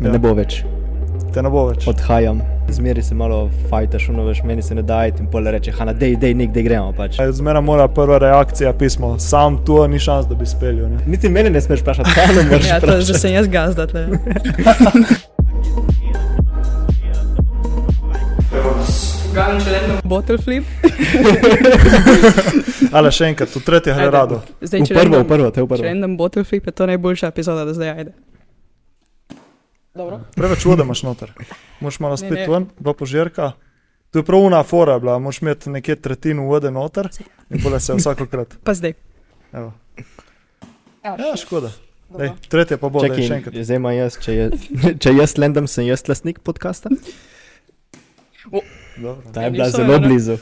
Ja. Ne bo več, Te ne bo več. odhajam. Zmeri se malo fajtaš, no veš, meni se ne da iti in pol reče, hana, dej, dej, nekdaj gremo pač. Zmeraj mora prva reakcija pismo, sam tu ni šans, da bi speljal. ne. Niti mene ne smeš vprašati, kaj ne moreš Ja, to je, že sem jaz gazda. tle. Bottle flip. Ale še enkrat, v tretje Ajde. rado. Zdaj, če prvo, random- v prvo, te v Če prvo. random bottle flip je to najboljša epizoda do zdaj. Ajde. Dobro. Preveč vode imaš noter. Moš malo Ne, spet ne. ven, dva požirka. To je prav una fora bila, moš imeti nekje tretjino vode noter in pole se vsakokrat. Pa zdaj. Evo. Ja, škoda. Dej, tretje pa bo, da še enkrat. zdaj imam jaz, če, je, če jaz lendam, sem jaz lasnik podcasta. Dobro. Ta je Ja, bila zelo ne? blizu.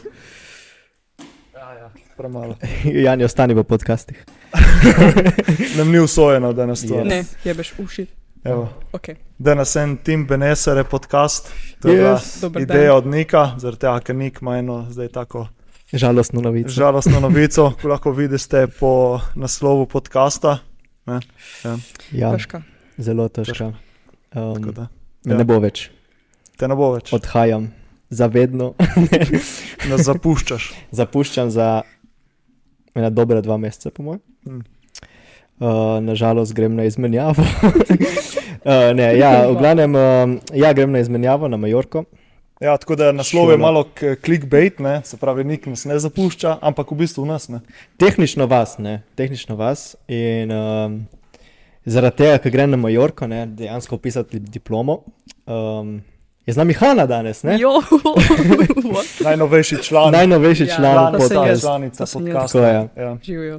Ja, ja, premalo. Jani, ostani v podcastih. Nam ni usvojeno, da nas to. Yes. Ne, jebeš uši. Evo. Okay. Da nas en Tim Benesere podcast. To je Yes. Ideja od Nika, zaradi tega, ker Nik ima eno zdaj tako Žalostno novico. žalostno novico, ko lahko vidite po naslovu podcasta. Ne? Ja, Ja, Težka. zelo težka. Um, da. ne ja. bo več, Te ne bo več, odhajam, zavedno. zapuščaš. Zapuščam za ena dobra dva meseca, po mojem. Mm. Uh, nažalost, grem na izmenjavo. uh, ne, ja, v glavnem, uh, ja, grem na izmenjavo na Majorko. Ja, tako da naslov je malo clickbait, ne? se pravi, nik nas ne zapušča, ampak v bistvu nas ne. Tehnično vas, ne, tehnično vas. In um, zaradi tega, ker grem na Majorko, ne, dejansko pisati diplomo. Um, je z nami Hanna danes, ne? Jo? Najnovejši član, Najnovejši Ja, član jaz. podcasta. članica podcasta. Ja, živijo.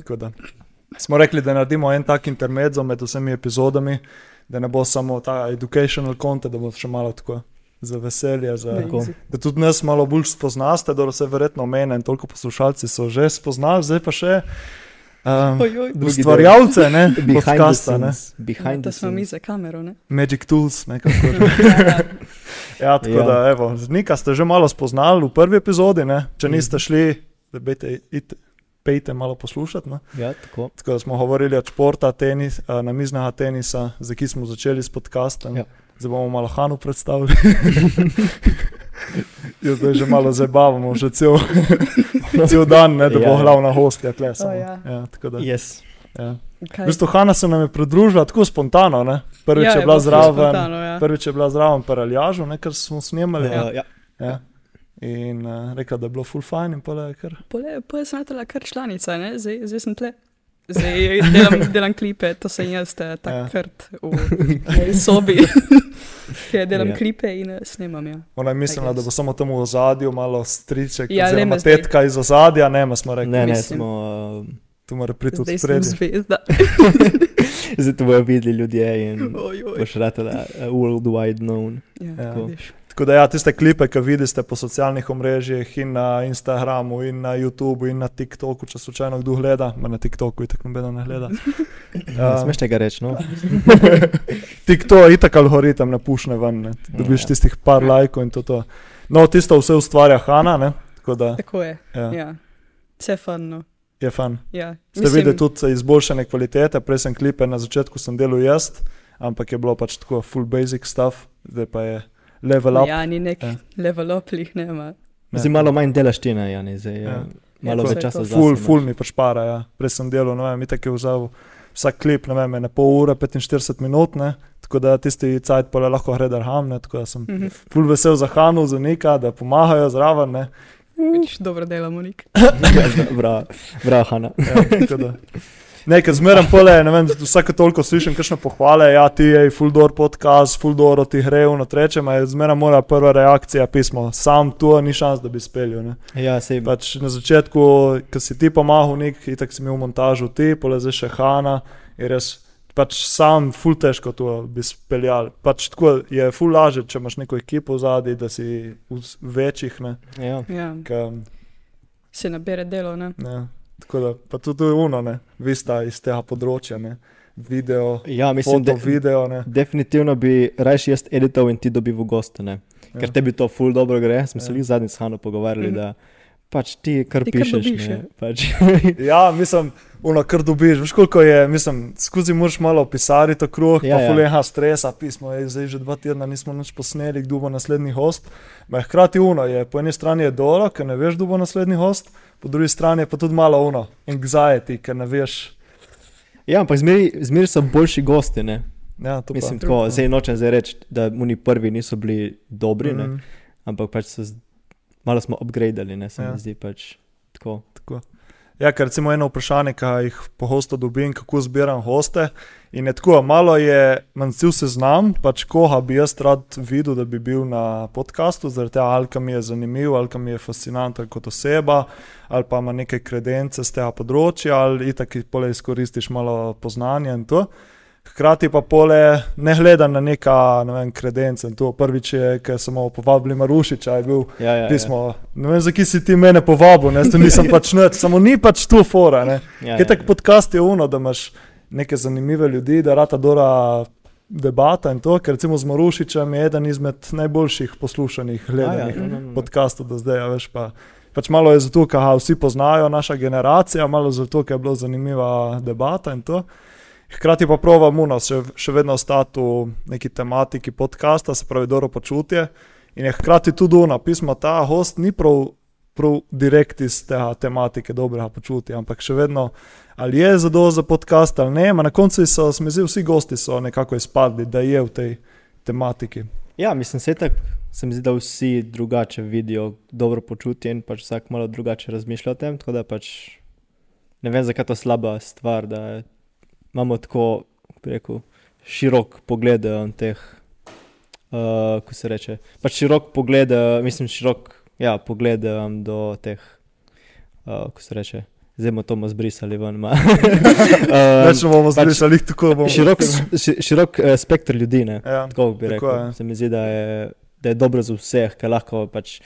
Smo rekli, da naredimo en tak intermezzo med vsemi epizodami, da ne bo samo ta educational content, da bo še malo tako za veselje. Za, Da, da tudi nas malo bolj spoznaste, da se verjetno mene in toliko poslušalci so že spoznali, zdaj pa še um, Oj, oj. Ustvarjalce, ne, Behind the podcasta, ne, scenes. Behind Ja, the to smo mi za kamero, ne? Magic Tools, ne, kako že. Ja, ja. Ja, tako Ja. da, evo, Nika ste že malo spoznali v prvi epizodi, ne? če niste šli, da bejte, ite, pejte malo poslušati. Ne? Ja, tako. Tako da smo govorili od športa, tenis, a, namiznega tenisa, za ki smo začeli s podcastom. Ja. Zdaj bomo malo Hanu predstavili. Jo, zdaj že malo zabavamo, že cel, cel dan, ne, da bo Ja, ja. glavna hostja. Tle, samo. ja. Ja, tako da, Yes. ja. Kaj? V bistvu Hanna se nam je pridružila tako spontano. Ne? Prvič Ja, je je bila bilo ful zraven, spontano, ja. prvič je bila zraven paraljažu, ker smo snemali. Uh, ja. Ja. In uh, rekla, da je bilo full fajn in pole je kar. Pole, pole sem natala kar članica, ne? Zdaj, zdaj sem tle. Zdaj delam, delam klipe, to sem jaz, eh, Ja. takrat v sobi, kjer delam Ja. ja. klipe in eh, snemam. Ja. Ona je mislila, da bo samo tam v ozadju malo striček, Ja, ja, oziroma tetka iz ozadja, ne, smo rekli, Ne, ne, Mislim. smo. Uh, tu mora priti od spredi. zvezda. zdaj to bojo videli ljudje in boš ratela uh, worldwide known. Ja, Ja. vidiš. Tako da ja, tiste klipe, ki vidite po socialnih omrežjih in na Instagramu in na YouTubu in na TikToku, če slučajno kdo gleda, na TikToku itak nobeno ne gleda. Ja. Um, Smeš tega reči, no? TikTok itak algoritem ne pušne ven, ne. dobiš Ja. tistih par lajkov in to. to. No, tisto vse ustvarja Hanna, ne? tako da Tako je. ja, Ja. Vse fun. No. je fan. Ja. Ste videli tudi izboljšane kvalitete, prej sem klipe na začetku sem delal jaz, ampak je bilo pač tako full basic stuff, zdaj pa je level up. Ja, ni nek Ja. ja. level up, nema. Ne. Zdaj malo manj delaš ti, ne, Jani, zdaj Ja. ja. malo Ja, več to časa to. za Full, full mi pač para, ja. Prej sem delal, ne vem, itak je vzel vsak klip, ne vem, ene pol ure, 45 minut, ne. Tako da tisti cajt pole lahko gre darham, ne, tako da sem Mhm. full vesel za Hanu, za Nika, da pomagajo zraven, ne. Vidiš, dobro delamo, nik. Bravo, bravo, Hanna. Ja, tako da. Nekaj zmeraj pole, ne vem, vsake toliko slišim kakšne pohvale, ja, ti je full door podcast, full door ti gre, no trečem, a je zmeraj mora prva reakcija pismo, sam tu ni šans, da bi speljal, ne. Ja, sej, Pač na začetku, ko si ti pomagal, nek, itak si imel montažo ti, pole zdaj še Hanna, je res, pač sam full težko to bi speljal. Pač tako je full lažje, če imaš neko ekipo zadaj, da si v večjih, ne. ja. Ja. Ka, Se nabere delo, ne? ne. Tako da, pa tudi uno, ne, vi sta iz tega področja, ne. Video, ja, mislim, foto, da video, ne. definitivno bi raje jaz edital in ti dobil v goste, ne. Ker Ja. tebi to ful dobro gre, smo se Ja. jih zadnjič s Hanno pogovarjali, Mhm. da pač ti kar Ti kar pišeš. dobiš, ne, ja. pač. Ja, mislim, ono, kar dobiš. Veš, koliko je, mislim, skozi moraš malo pisati to kruh, Ja, pa ja. fuleha stresa, pismo je zdaj že dva tedna, nismo nič posneli, kdo bo naslednji host. Ma je hkrati uno, je po eni strani je dolo, ker ne veš, kdo bo naslednji host, po drugi strani je pa tudi malo uno, anxiety, ker ne veš. Ja, ampak zmeri, zmeri so boljši gosti. Ne? Ja, to Mislim, pa. tako, zdaj nočem zdaj reči, da oni prvi niso bili dobri, mm. Mhm, ampak pač so, z- malo smo upgradili, ne se Ja. mi zdi pač tako. tako. Ja, ker recimo eno vprašanje, ki jih pogosto dobim, kako zbiram hoste. In je tako, malo je, manj cel seznam, pač koga bi jaz rad videl, da bi bil na podkastu, zaradi tega, ali ka mi je zanimiv, ali ka mi je fascinanten kot oseba, ali pa ima neke kredence z tega področja, ali itak pole izkoristiš malo poznanja in to. Hkrati pa pole ne gledam na neka, ne vem, kredence in to. Prvič je, ker smo povabili Marušiča, je bil Ja, ja, pismo. Ne vem, zakaj si ti mene povabil, ne, nisem pač nič, samo ni pač tu fora. Ne. Ja, Kaj tak podcast je uno, da imaš neke zanimive ljudi, da rata dora debata in to, ker recimo z Marušičem je eden izmed najboljših poslušanih, gledanih ja, no, no, no. podcastov do zdaj, a veš pa. Pač malo je zato, ker vsi poznajo, naša generacija, malo zato, ker je bila zanimiva debata in to. Hkrati pa pravimo, no, še, še vedno ostati v neki tematiki podcasta, se pravi, dobro počutje. In je hkrati tudi ono, pismo, ta host ni prav, prav direkt iz te tematike dobrega počutja, ampak še vedno, ali je zadovolj za podcast ali ne. Ma na koncu so, se mi zdi, vsi gosti so nekako izpadli, da je v tej tematiki. Ja, mislim, se tako. Se mi zdi, da vsi drugače vidijo dobro počutje in pač vsak malo drugače razmišlja o tem. Tako da pač ne vem, zakaj je to slaba stvar, da imamo tako, kako bi rekel, širok pogled na teh, uh, ko se reče. Pač širok pogled, eh, mislim, širok ja, pogled um, do teh, uh, ko se reče. Zdaj bomo to zbrisali ven. Več um, ne bomo pač zbrisali, tako bomo. širok, ši- širok uh, spektr ljudi. Ne? Ja, Tako bi Tako rekel. je. Se mi zdi, da je, da je dobro za vseh, ker lahko pač,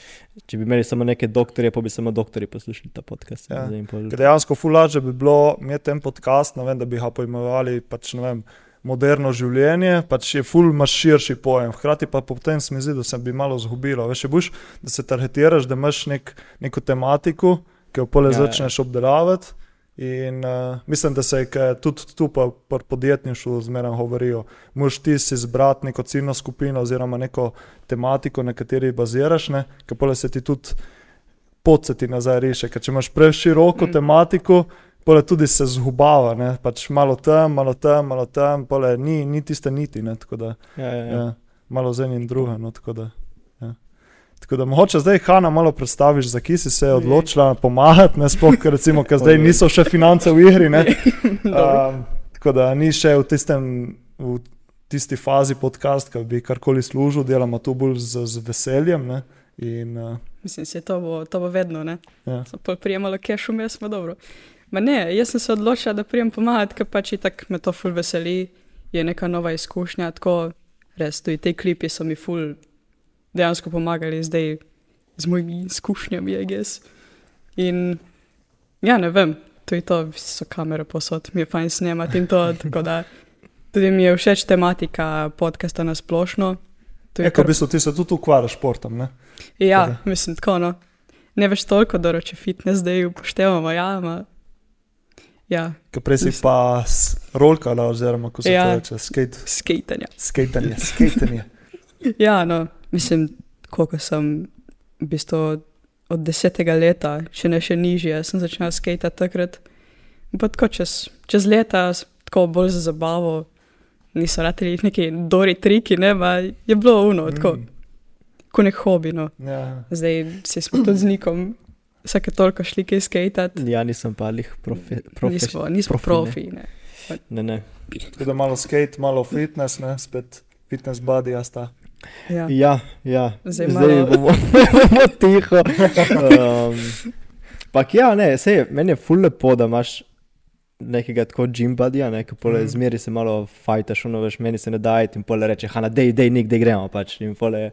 če bi imeli samo neke doktorje, pa bi samo doktori poslušali ta podcast. Ja. pol- dejansko fulaže bi bilo imeti ten podcast, vem, da bi ga pojmenovali pač, vem, moderno življenje, pač je ful imaš širši pojem. Hkrati pa potem se mi zdi, da se bi malo zgubilo. Veš, boš, da se targetiraš, da imaš nek, neko tematiko, ki jo pole Ja, ja, ja. začneš obdelavati. In uh, mislim, da se ke tudi tu pa pri podjetništvu zmeraj govorijo. Moš ti si izbrati neko ciljno skupino oziroma neko tematiko, na kateri baziraš, ker pole se ti tudi pot se ti nazaj reše. Ker če imaš preširoko Mm. tematiko, pole tudi se zgubava, ne? pač malo tam, malo tam, malo tam, pole ni, ni tiste niti, ne? tako da Ja, ja, ja. ja. Malo z enim drugim. No, tako da. Tako da mogoče zdaj, Hanna, malo predstaviš, za ki si se odločila pomagati, ne sploh, ker recimo, ker zdaj niso še finance v igri. Um, tako da ni še v, tistem, v tisti fazi podcast, ki bi karkoli služil, delamo to bolj z, z veseljem. Ne? In, uh, Mislim, se to bo, to bo vedno, ne? ja. Prijemala cash vmes, ima dobro. Ma ne, jaz sem se odločila, da prijem pomagati, ker pač tako me to ful veseli, je neka nova izkušnja, tako res, tudi te klipi so mi ful dejansko pomagali zdaj z mojimi izkušnjami, je gess. In ja, ne vem, to je to, so kamere posod, mi je fajn snemati in to, tako da tudi mi je všeč tematika podcasta na splošno. To je Eko, kar- v bistvu ti se tudi ukvarjaš s športom. Ne? Ja, Tako mislim, tako no. Ne veš toliko, da če fitness zdaj upoštevamo, ja, ma, ja, Ker prej si pa s- rolkala, oziroma kako se Ja. ja. reče, skate, skejtanja. skatanje. skatanje. Ja, no, mislim, koliko sem v bistvu od desetega leta, če ne še nižje, sem začela skejtati takrat. Pa tako čez, čez leta, tako bolj za zabavo, niso rateli neki dori triki, ne, ma je bilo uno, tako, Mm, kot nek hobi, no. ja. Zdaj si smo tudi z nikom vsake toliko šli kaj skejtati. ja, nisem pa lih profi, profi, Nismo, nismo profi, ne. profi, ne. Ne, ne. Tako da malo skate, malo fitness, ne? spet fitness body, jaz ta. Ja. Ja, ja. Zdaj zdaj malo- bomo, bomo tiho. Um, Pak ja, ne, sej, meni je ful lepo, da imaš nekega tako gymbadija, ne, ki pole Mhm. zmeri se malo fajtaš, ono veš, meni se ne da in pole reče, hana, dej, dej, nik, dej gremo pač in pole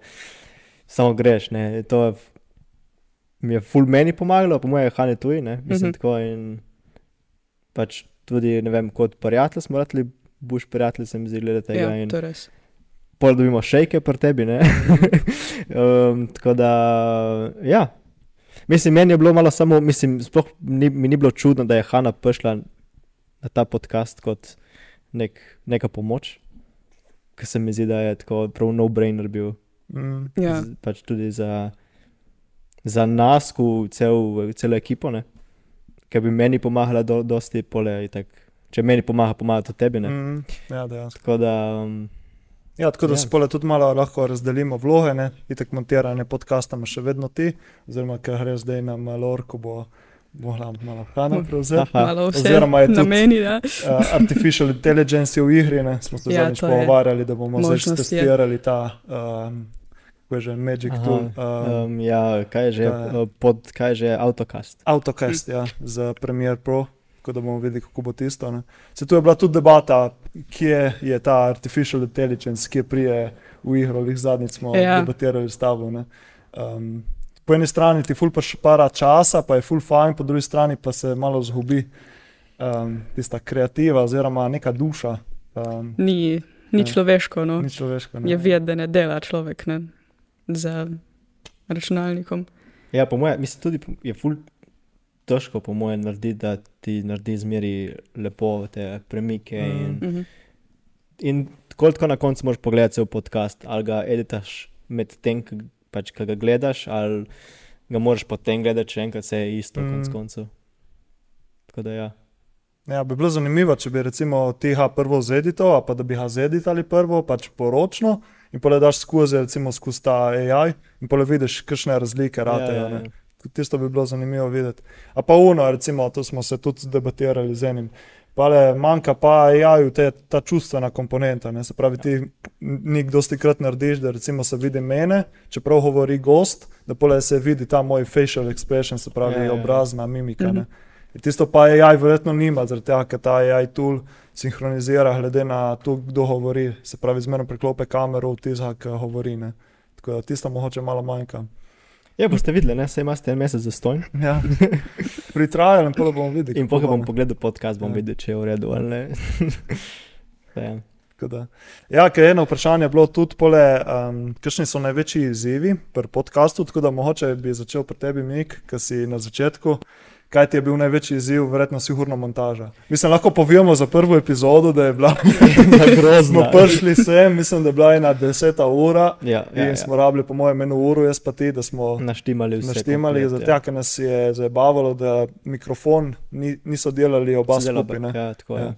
samo greš, ne, to je, mi je ful meni pomagalo, po moje Hane tuji, ne, mislim Mhm. tako in pač tudi, ne vem, kot prijatelj smo ratli, boš prijatelj, se mi zdi, glede tega Ja, in to je res. Pol dobimo šejke pri tebi. ne. um, tako da, ja. Mislim, meni je bilo malo samo, mislim, sploh ni, mi ni bilo čudno, da je Hanna prišla na ta podcast kot nek, neka pomoč, ker se mi zdi, da je tako prav no-brainer bil. Mm. Ja. Z, pač tudi za, za nas, cel, celo ekipo, ne? ker bi meni pomagala do, dosti pole. Itak. Če meni pomaga, pomaga tudi tebi. ne. Mm. Ja, dejansko. Tako da, um, Ja, tako da Ja. se pole tudi malo lahko razdelimo vloge, ne, itek montiranje podcasta ima še vedno ti, oziroma ker gre zdaj na Malorko, bo mogla malo. Malo vse Oziroma je tudi- meni, da. Uh, artificial intelligence je v igri, ne, smo se Ja, zadnjič to je pogovarjali, da bomo zdaj je. testirali ta, um, je že, Magic aha, Tool. Um, um, ja, kaj je že, je? uh, pod, kaj je že Autocast. Autocast, ja, za Premiere Pro, tako da bomo videli, kako bo tisto. Ne. Se tu je bila tudi debata, kje je ta artificial intelligence, kje prije v igro, jih zadnjič smo Ja. debatirali s tabo. ne. Um, po eni strani ti ful pa še para časa, pa je ful fajn, po drugi strani pa se malo zgubi um, tista kreativa oziroma neka duša. Um, Ni, ni Ja. človeško, no. ni človeško. ne. Je vedeti, da ne dela človek ne, za računalnikom. Ja, po mojem, mislim, tudi je ful težko, po mojem, narediti, da ti naredi zmeri lepo te premike. In, Mm. Mhm. in tako, tako na koncu moraš pogledati cel podcast, ali ga editaš med tem, pač, ko ga gledaš, ali ga moraš potem gledati še enkrat, vse je isto, mm. konc Mm. koncev. Tako da ja. Ja, bi bilo zanimivo, če bi recimo ti ga prvo zedital, pa da bi ga zeditali prvo, pač poročno, in pa daš skozi, recimo skozi ta AI, in pa vidiš, kakšne razlike ratejo. ja, Ja, ja. Tisto bi bilo zanimivo videti. A pa uno, recimo, to smo se tudi debatirali z enim. Pa le manjka pa AI-ju ta čustvena komponenta. Ne? Se pravi, ti nik dosti krat narediš, da recimo se vidi mene, čeprav govori gost, da pole se vidi ta moj facial expression, se pravi Ja, ja, ja. obrazna mimika. Mm -hmm. In tisto pa AI verjetno nima, zaradi tega, ker ta AI tool sinhronizira glede na to, kdo govori. Se pravi, zmerno priklope kamero v tizha, ki govori. Ne? Tako da tisto mogoče malo manjka. Ja, boste videli, ne, se imate en mesec za stojn. Ja. Pri trajanju in pol bomo videli. In pa bo, bom pogledal podcast, bom Ja. videl, če je v redu ali ne. ja. Tako da. Ja, ker eno vprašanje je bilo tudi, pole, um, kakšni so največji izzivi pri podkastu. Tako da mogoče bi začel pri tebi, Mik, ki si na začetku. Kaj ti je bil največji izziv, verjetno sigurno montaža. Mislim, lahko povemo za prvo epizodo, da je bila smo grozna. prišli sem, mislim, da je bila ena deseta ura Ja, in ja, ja. smo rabili, po mojem, eno uro, jaz pa ti, da smo Naštimali vse. naštemali, komplet, zato ker nas je zabavalo, da mikrofon ni, niso delali oba ne. Ja, tako Ja. je.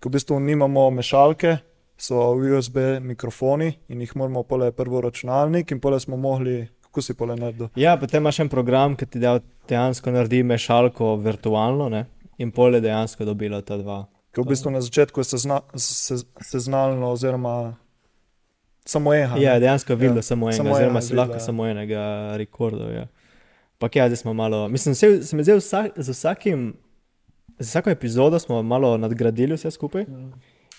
Ko v bistvu nimamo mešalke, so USB mikrofoni in jih moramo pole prvo računalnik in pole smo mogli, kako si pole naredil. Ja, potem imaš en program, ki ti dejansko naredi mešalko virtualno ne? in pole dejansko dobila ta dva. Ker v bistvu na začetku je sezna, se, seznalno oziroma samo ena. Ja, dejansko je videl Ja, samo enega, samo oziroma si lahko ja. samo enega rekordov. Ja. Pa ja, zdaj smo malo, mislim, se, se mi zdi, vsak, z vsakim, z vsako epizodo smo malo nadgradili vse skupaj.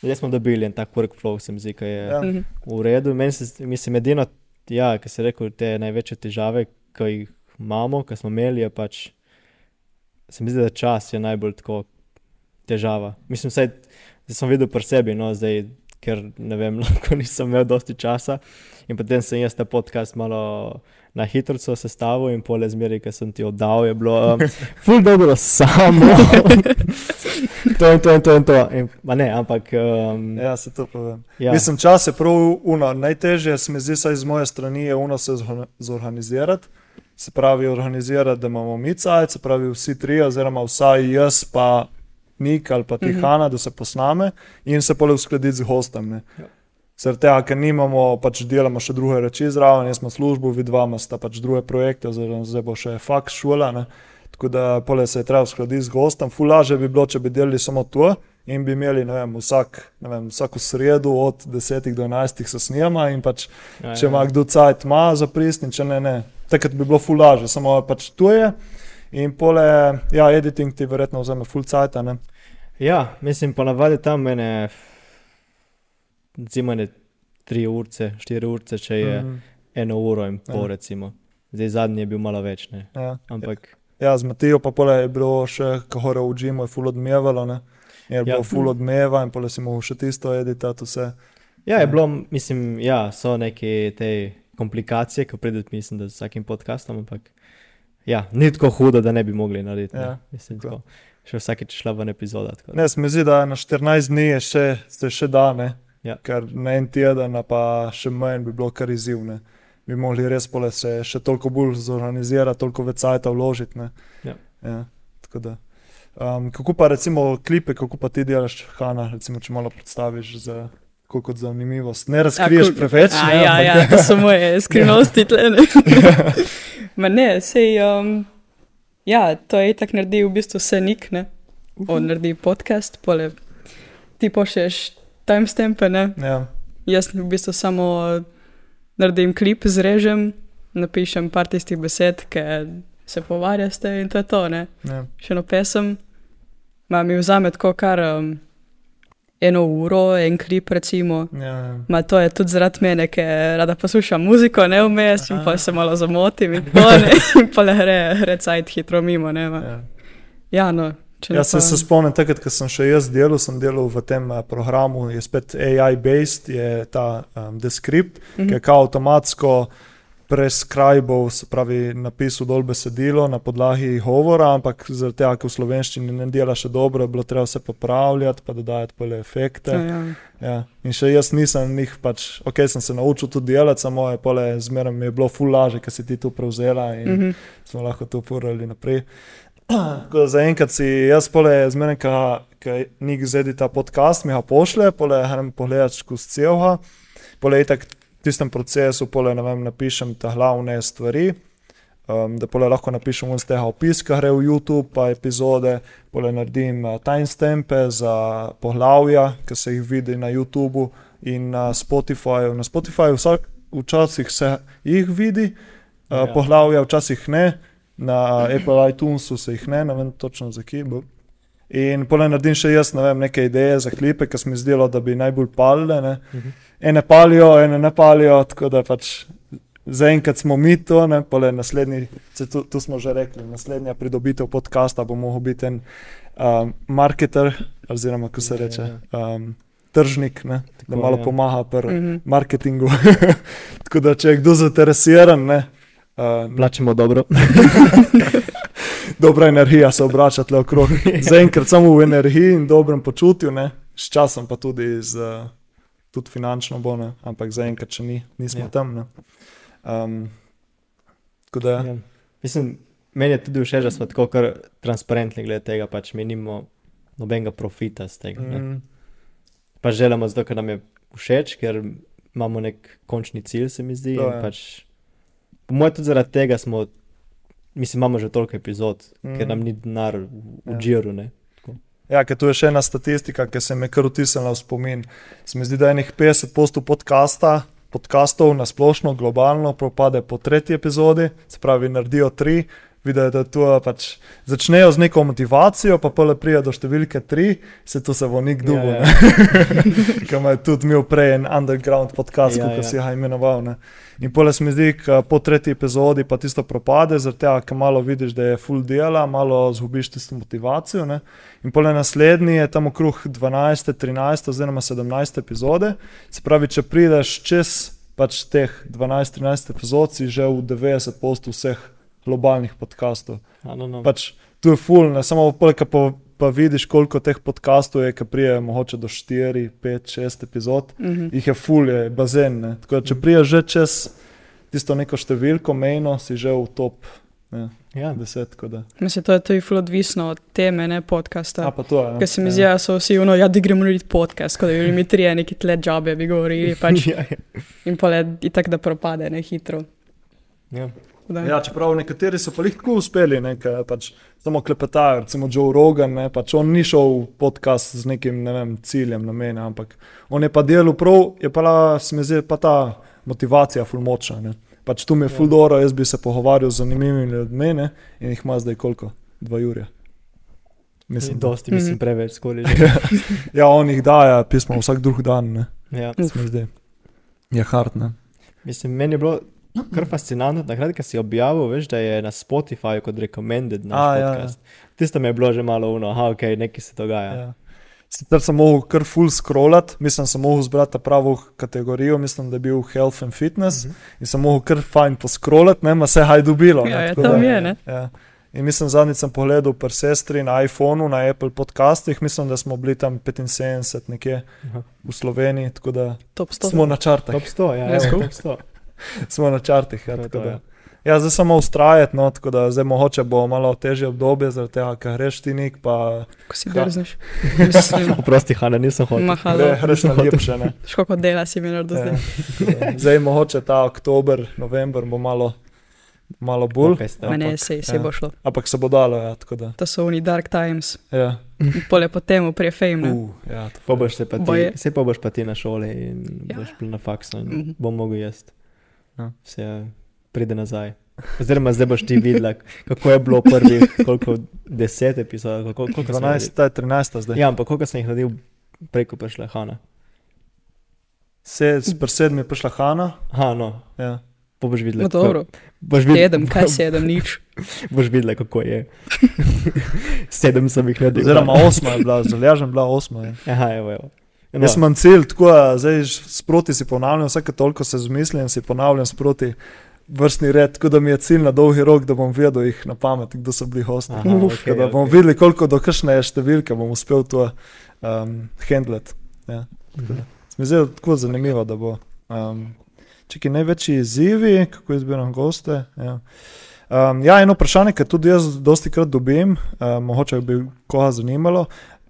Zdaj smo dobili en tak workflow, se mi zdi, ki je ja. V redu. Meni se, mislim, edino, ja, ki se rekel, te največje težave, ki jih imamo, ki smo imeli, je pač, se mi zdi, da čas je najbolj tako težava. Mislim, vsaj, zdaj sem videl pri sebi, no, zdaj, ker ne vem, lahko nisem imel dosti časa. In potem sem jaz ta podcast malo na hitro sestavil in pole zmeri, ki sem ti oddal, je bilo um, ful dobro samo. to in to in to in to. In, ne, ampak. Um, Ja, se to povem. ja. Mislim, čas je prav uno. Najtežje se mi zdi, saj z moje strani je uno se zorga- zorganizirati. Se pravi, organizirati, da imamo mi cajt, se pravi, vsi tri, oziroma vsaj jaz, pa Nik ali pa Tihana, da se posname in se pole uskladiti z gostom. ne. Ja. Zaradi tega, ker nimamo, pač delamo še druge reči zraven, jaz smo službo, vidva sta pač druge projekte, oziroma zdaj bo še faks šola. Ne. Tako da pole se je treba uskladiti z gostom. Fulaže bi bilo, če bi delali samo to in bi imeli vem, vsak, vem, vsako sredo od 10 do 11 se snema in pač ja, če ima kdo cajt, ima za pristni, če ne, ne. Takrat bi bilo fulaže, samo pač tu je. In pole, ja, editing ti verjetno vzame full cajt. Ja, mislim, ponavadi tam mene, recimo, ne tri urce, štiri urce, če je mm. Eno uro in pol, Ja. recimo. Zdaj zadnji je bil malo več, ne. ja. Ampak ja, z Matijo pa pole je bilo še, ko hore v džimu, je full odmevalo, ne. Je Ja. bilo full odmeva in pole si mogel še tisto editati vse. ja, je Ja. bilo, mislim, ja, so neke te komplikacije, ki pridejo, mislim, da z vsakim podcastom, ampak Ja, ni tako hudo, da ne bi mogli narediti. Ja, Ja, Mislim, tako. tako. Še vsakeč šla ven epizoda. Ne, se mi zdi, da na 14 dni je še, se še da, ne. Ja. Ker na en teden, pa še manj bi bilo kar izzivne. Bi mogli res pole se še toliko bolj zorganizirati, toliko več cajta vložiti. Ne. Ja. Ja, tako da. Um, kako pa recimo klipe, kako pa ti delaš, Hanna, recimo, če malo predstaviš za kot zanimivost. Ne razkriješ kul. preveč. A, ne, ja, ampak- ja, to so moje skrivnosti tle. Ne? Ma ne, sej, um, ja, to je tako naredi v bistvu vse nik, ne. On naredi podcast, pole ti pošlješ timestampe, ne. ja. Jaz v bistvu samo naredim klip, zrežem, napišem par tistih besed, ki se povarjaste in to je to, ne. Ja. Še eno pesem, ma mi vzame tako kar um, eno uro, en klip recimo. Ja. Ma to je tudi zaradi mene, ker rada poslušam muziko, ne vmes in pa se malo zamotim in to ne, in pa le gre, gre cajt hitro mimo, ne. ma. Ja. Ja, no. Jaz pa- se spomnim, takrat, ko sem še jaz delal, sem delal v tem eh, programu, je spet AI-based, je ta um, Descript, Mhm. ki je kao avtomatsko preskribal, se pravi, napisal dol besedilo na podlagi govora, ampak zaradi tega, ker v slovenščini ne dela še dobro, je bilo treba vse popravljati, pa dodajati pole efekte. Ja, ja. Ja. In še jaz nisem njih, pač, ok, sem se naučil tudi delati, samo je pole zmeraj mi je bilo ful laže, ker si ti to prevzela in mm Mhm. smo lahko to furali naprej. Tako da Zaenkrat si jaz, pole, zmeraj, ki nek zedi ta podcast, mi ga pošle, pole, grem pogledat skozi celega, pole, itak tistem procesu, pole, ne vem, napišem ta glavne stvari. Um, da pole lahko napišem z tega opis, ki gre v YouTube, pa epizode, pole naredim uh, timestampe za poglavja, ki se jih vidi na YouTubu in na Spotifyju. Na Spotifyju vsak, včasih se jih vidi, uh, Ja. ja. poglavja včasih ne, na Apple iTunesu se jih ne, ne vem točno za kje bo. In pole naredim še jaz, ne vem, neke ideje za klipe, ki se mi zdelo, da bi najbolj palile. Ne. Mhm. Ene palijo, ene ne palijo, tako da pač zaenkrat smo mi to, ne, pole naslednji, tu, tu smo že rekli, naslednja pridobitev podcasta bo mogel biti en um, marketer, oziroma kako se Ja, ja, reče, um, tržnik, ne, da Tako, malo ja. pomaga pri Mhm. marketingu. tako da če je kdo zainteresiran, ne. Uh, Plačemo dobro. dobra energija se obrača tle okrog. Zaenkrat samo v energiji in dobrem počutju, ne? s časom pa tudi, z, tudi finančno bo, ne? ampak zaenkrat še ni, nismo Ja. ja. tam. Ne? Um, da, ja. Ja. Mislim, meni je tudi všeč, da smo tako transparentni glede tega, pač mi nimamo nobenega profita z tega. Mm. mm, Pa želimo zato, ker nam je všeč, ker imamo nek končni cilj, se mi zdi. Je. Pač, po mojem, tudi zaradi tega smo, mislim, imamo že toliko epizod, mm. Mm. ker nam ni denar v, v Ja. džiru. Ne? ja, ker tu je še ena statistika, ki se mi je kar vtisnila v spomin. Se mi zdi, da je enih 50 postov podcasta. Podkastov na splošno, globalno, propade po tretji epizodi, se pravi, naredijo tri, vidijo, da tu pač začnejo z neko motivacijo, pa pa le pride do številke tri, se tu se bo nik dubo. Ja, Ja, ki ima tudi imel prej en underground podcast, Ja, kot ja. si ga imenoval. Ne. In pole se mi zdi, da po tretji epizodi pa tisto propade, zaradi tega, ker malo vidiš, da je full dela, malo zgubiš tisto motivacijo. Ne. In pole naslednji je tam okrog 12, 13 oziroma 17 epizode. Se pravi, če prideš čez pač teh 12-13 epizod, si že v 90 postu vseh globalnih podkastov. No, no. Pač tu je full, ne samo polka pa, pa vidiš, koliko teh podkastov je, ki prije mogoče do 4, 5, 6 epizod, Mhm. jih je full, je bazen. Ne. Tako da če priješ že čez tisto neko številko, mejno, si že v top ne, ja. 10. tako Da. Mislim, to je tudi ful odvisno od teme, ne podcasta. A to je. Ker se mi ja. zdi, da so vsi, no, ja, da gremo narediti podcast, kot da bi mi trije neki tle džabe, bi govorili, pač, ja, ja. in pa le itak, da propade, ne hitro. ja. Tako da- Ja, čeprav nekateri so pa jih tako uspeli, ne, ker pač samo klepetajo, recimo Joe Rogan, ne, pač on ni šel v podcast z nekim ne vem, ciljem, namenom, ampak on je pa delal prav, je pa, la, se mi zdi, pa ta motivacija fulmočna. Ne. Pač tu mi je Ja. fuldoro, jaz bi se pogovarjal z zanimivimi ljudmi ne, in jih ima zdaj koliko? Dva Jurja. Mislim, dosti, mislim, Mhm. preveč skoraj že. ja, on jih daje pismo vsak drug dan, ne, Ja. se mi zdi. Je hard, ne. Mislim, meni je bilo kar fascinantno, takrat, ko si objavil, veš, da je na Spotifyju kot recommended naš A, ja, ja. podcast. Tisto mi je bilo že malo uno, aha, ok, nekaj se dogaja. Ja. Sicer sem mogel kar full scrollat, mislim, sem mogel zbrati pravo kategorijo, mislim, da je bil health and fitness mm -hmm. in sem mogel kar fajn poscrollat, ne, ma se haj dobilo. Ja, ja, tam je, ne. Ja. In mislim, zadnjič sem pogledal pri sestri na iPhonu, na Apple podcastih, mislim, da smo bili tam 75 nekje Aha. v Sloveniji, tako da Top 100. smo na čartah. Top 100, ja, evo, go. top 100. Smo na čartih. Ja, To ja. Ja, zdaj samo ustrajati, no, tako da zdaj mogoče bo malo težje obdobje, zaradi tega, ker greš ti nek, pa Ko si Ja. drzneš. Mislim, Oprosti, Hanna, nisem hotel. gre- greš na lepše. ne. Školiko dela si imel do Ja. zdaj. Zdaj mogoče ta oktober, november bo malo, malo bolj. Ma ne, ampak, sej, sej ja. bo šlo. ampak se bo dalo. Ja, tako da, To so oni dark times. ja. Pole po temu, prije fame. ne. uh, ja, to- Pa boš se pa ti, se pa boš pa ti na šoli in Ja. ja. boš bil na faksu in Mhm. bom mogel jesti. Ja. Se pride nazaj. Oziroma, zdaj boš ti videla, kako je bilo prvi, koliko deset epizod, koliko, koliko sem 12, ta je 13 zdaj. Ja, ampak koliko sem jih naredil preko prišla Hanna. Se, s presedmi je prišla Hanna. Aha, no, Ja. pa boš videla. No, dobro, Boš videla, sedem, kaj sedem, nič. boš videla, kako je. Sedem sem jih naredil. Oziroma osma je bila, zalažen bila osma. Ja. Aha, evo, evo. No, Jaz imam cilj, tako da zdaj sproti si ponavljam, vsake toliko se zmislim, si ponavljam sproti vrstni red, tako da mi je cilj na dolgi rok, da bom vedel jih na pamet, kdo so bili hosti. Aha, Uf, okej, da bomo okej. videli, koliko do kakšne številke bom uspel to um, handlet. Ja. Mhm. Mi zdi tako zanimivo, da bo. Um, Čekaj, največji izzivi, kako izbiram goste. Ja. Um, ja, eno vprašanje, ki tudi jaz dosti krat dobim, um, mogoče bi koga zanimalo.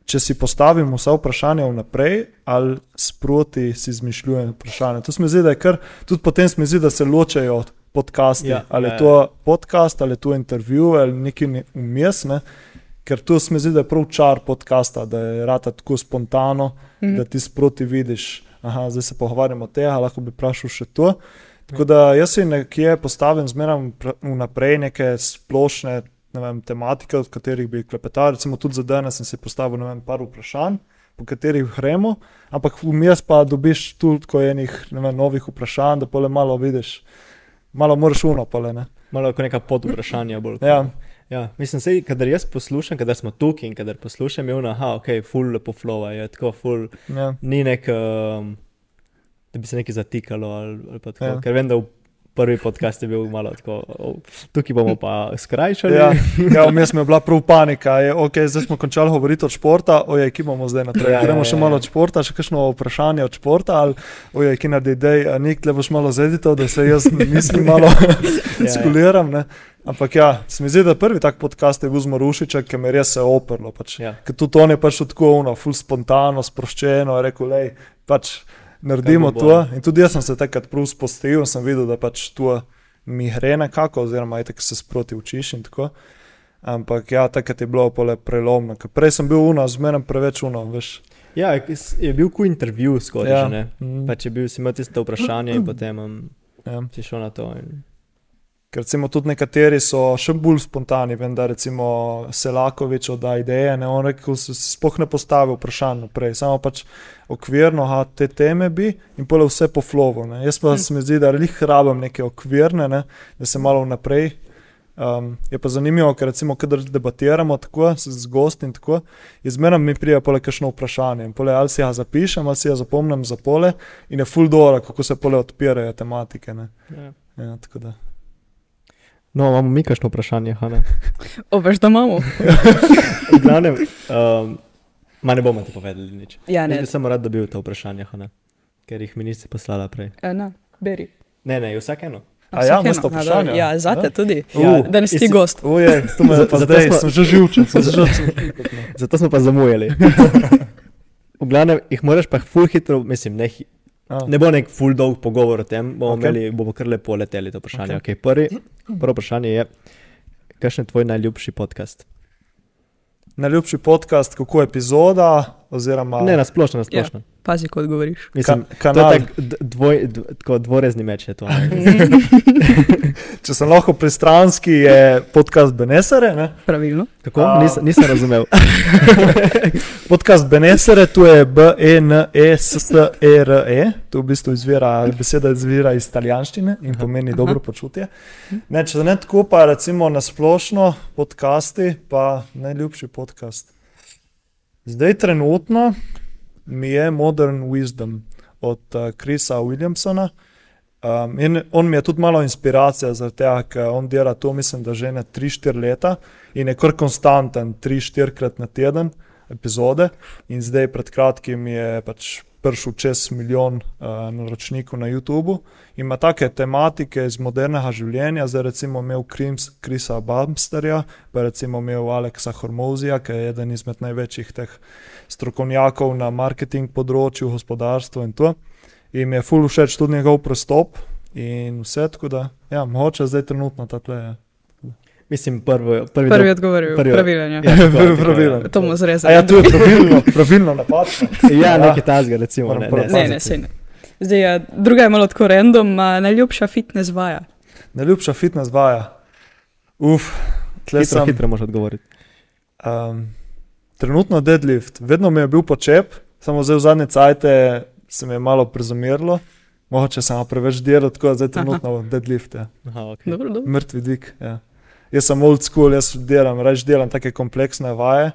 Če si postavim vsa vprašanja vnaprej, ali sproti si izmišljujem vprašanja. To se mi zdi, da je kar, tudi potem se mi zdi, da se ločejo od podcasti. Ja, ali ja, je to podcast, ali je to intervju, ali nekaj ne- vmes. Ne? Ker to se mi zdi, da je prav čar podcasta, da je rata tako spontano, Mhm. da ti sproti vidiš, da zdaj se pogovarjamo o tem, lahko bi vprašal še to. Tako da jaz si nekje postavim zmeraj vnaprej neke splošne ne vem, tematike, od katerih bi klepetal. Recimo tudi za danes sem si postavil vem, par vprašanj, po katerih gremo, ampak vmes pa dobiš tudi enih vem, novih vprašanj, da pole malo vidiš, malo moraš uno pole. Ne? Malo kot neka pod vprašanja. Bolj, Ja. Ja, mislim, sej, kadar jaz poslušam, kadar smo tukaj in kadar poslušam, je aha, ok, full lepo flowa, je tako full, Ja. ni nek, um, da bi se nekaj zatikalo ali, ali pa tako. Ja. Ker vem, da v prvi podcast je bil malo tako, oh, tukaj bomo pa skrajšali. Ja, ja, vmes mi je bila prav panika. Je, okay, zdaj smo končali govoriti od športa, ojej, ki bomo zdaj naprej. Ja, ja, Gremo še ja, malo ja. od športa, še kakšno vprašanje od športa, ali ojej, ki naredi idej, a nik, le boš malo zeditev, da se jaz mislim malo ja. skuliram. Ne? Ampak ja, se mi zdi, da prvi tak podcast je bil z Marušiča, ki me je res oprlo. Pač. Ja. Ker tudi on je pač tako, ono, ful spontano, sproščeno, je rekel, lej, pač naredimo to. In tudi jaz sem se takrat prav spustil, sem videl, da pač to mi gre nekako, oziroma je tako se sproti učiš in tako. Ampak ja, takrat je bilo pole prelomno, ker prej sem bil uno, zmeraj preveč uno, veš. ja, je, je bil kot intervju skoraj, Ja. ja. ne. Mm, Pa če bil si imel tiste vprašanja in potem um, ja. si šel na to. In... Ker recimo tudi nekateri so še bolj spontani, vem, da recimo Selakovič odda ideje, ne, on rekel, se sploh ne postavil vprašanj naprej, samo pač okvirno, ha, te teme bi in pole vse po flovu. Ne. Jaz pa Hm. se mi zdi, da lih rabim neke okvirne, ne, da se malo naprej. Um, je pa zanimivo, ker recimo, kadar debatiramo tako z gosti in tako, izmerno mi prija pole kakšno vprašanje. In Pole, ali si ga zapišem, ali si ga zapomnim za pole in je full dora, kako se pole odpirajo tematike. Ne. Ja. Ja, tako da. No, imamo mi kakšno vprašanje, Hanna. O, veš, da imamo? V glavnem, um, ma ne bomo ti povedali nič. Ja, Jaz ne. bi samo rad dobil ta vprašanja, Hanna, ker jih mi nisi poslala prej. E, na, beri. Ne, ne, vsak eno. A ja, vsak imaš to A, vprašanje? Ja, zate Ja. tudi. Ja, Da ne si gost. Uje, to me pa zdaj, smo- sem že živčen, sem že živčen. Zato smo pa zamujali. v glavnem, jih moraš pa ful hitro, mislim, ne, hi- A, ne bo nek ful dolg pogovor o tem, bomo, Ok. okay. imeli, bomo kar lepo leteli to vprašanje. Ok. Okay. Okay, prvi, prvo vprašanje je, kakšen je tvoj najljubši podcast? Najljubši podcast, kako je epizoda, oziroma Ne, na splošno, na splošno. Ja. Pazi, kot govoriš. Mislim, ka, to je kanal. tak d- dvoj, d, tako dvorezni meč. Je to. Če sem lahko pristranski, je podcast Benesere. Ne? Pravilno. Kako? A. Nis, nisem razumel. Podcast Benesere, to je B-E-N-E-S-S-E-R-E, to v bistvu izvira, beseda izvira iz italijanščine in pomeni dobro počutje. Ne, če ne tako, pa recimo na splošno podcasti, pa najljubši podcast. Zdaj, trenutno mi je Modern Wisdom od uh, Krisa Williamsona. Um, in on mi je tudi malo inspiracija, zaradi tega, ker on dela to, mislim, da že ne 3-4 leta in je kar konstanten, 3-4 krat na teden epizode. In zdaj, pred kratkim, je pač prišel čez milijon uh, naročnikov na YouTubu. Ima take tematike iz modernega življenja, zdaj recimo imel Krims, Krisa Bamsterja, pa recimo imel Aleksa Hormozija, ki je eden izmed največjih teh strokovnjakov na marketing področju, gospodarstvo in to. In mi je ful všeč tudi njegov pristop in vse, tako da, ja, mogoče zdaj trenutno ta tle. Mislim, prvi, prvi, Prvi do- odgovoril, prvi- pravilen je. Ja, tako, Pravilen. ja. To mu A zrezali. ja, tu je pravilno, pravilno napačno. Ja, nekaj tazga, recimo. Moram Ne, ne, Ne, ne, se ne. Zdaj, ja, druga je malo tako random, a najljubša fitness vaja. Najljubša fitness vaja. Uf, tle Hitro, sem. hitro možeš odgovoriti. Um, trenutno deadlift, vedno mi je bil počep, samo zdaj v zadnje cajte se mi je malo prezumiralo. Mogoče sem preveč delal, tako da zdaj trenutno deadlift. Ja. Aha, okay. Dobro, dobro. Mrtvi dvig. Ja. Jaz sem old school, jaz delam, reč delam take kompleksne vaje,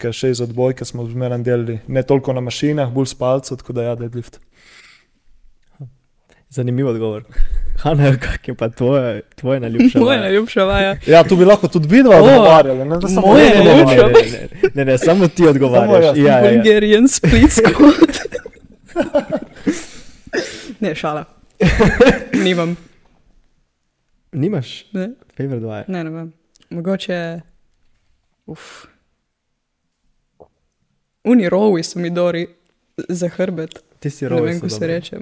ker še iz odbojke smo zmeraj delali, ne toliko na mašinah, bolj s palcem, tako da ja, deadlift. Zanimiv odgovor. Hanna, kak je pa tvoje, tvoje najljubše? Moja vaje? najljubša vaja. Ja, tu bi lahko tudi vidva O, odgovarjali, ne samo moje Ne, ne, ne, govorim. ne, ne, ne, ne, samo ti odgovarjaš. jaz. Ja, ja, ja. Bulgarian split squat. ne, šala. Nimam. Nimaš Ne, favorite vaje? ne, ne vem. Mogoče. Uf. Uni rovi so mi dori za hrbet. Ti si Ne rovi. vem, ko se reče.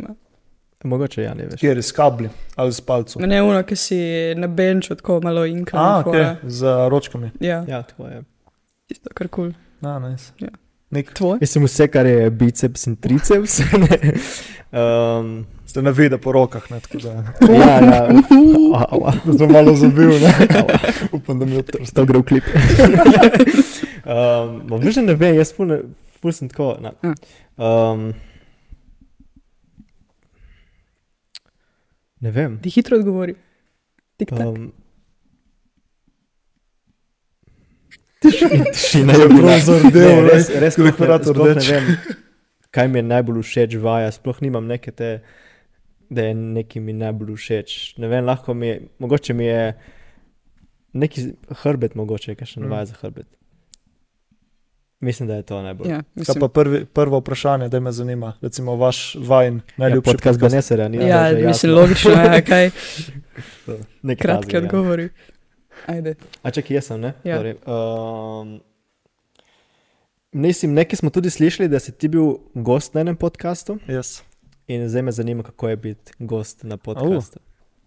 Mogoče ja, ne veš. Kjer je s kabli ali s palcem. Ne, uno, ki si na benču tako malo A, inkla. ok, z ročkami. Ja, Ja, tvoje. tisto kar kul. Cool. A, nice. Ja. Nek, Tvoj? Mislim, vse, kar je biceps in triceps. ne. um, ste ne vidi po rokah, ne, tako da ja, ja. Da sem malo zabil, ne. Upam, da mi je odprl. To gre v klip. um, Veš, ne vem, jaz ne- ful sem tako. na. Ja. Um, ne vem. Ti hitro odgovori. Tik tak. Um, Tišina je bila zardel, Ne, res, res ne, dekorator sploh ne rdeč. vem, kaj mi je najbolj všeč vaja. Sploh nimam neke te, da je neki mi najbolj všeč. Ne vem, lahko mi je, mogoče mi je neki hrbet, mogoče kaj še Mm. navaja za hrbet. Mislim, da je to najbolj. Ja, Kaj mislim, pa prvi, prvo vprašanje, da me zanima, recimo vaš vajen najljubši ja, podcast ni ja, že mislim jasno. logično, ja, kaj kratki razlog, ja. Ajde. A čakaj, jaz sem, ne? Ja. Torej, Um, mislim, nekaj smo tudi slišali, da si ti bil gost na enem podkastu Yes. in zdaj me zanima, kako je biti gost na podkastu.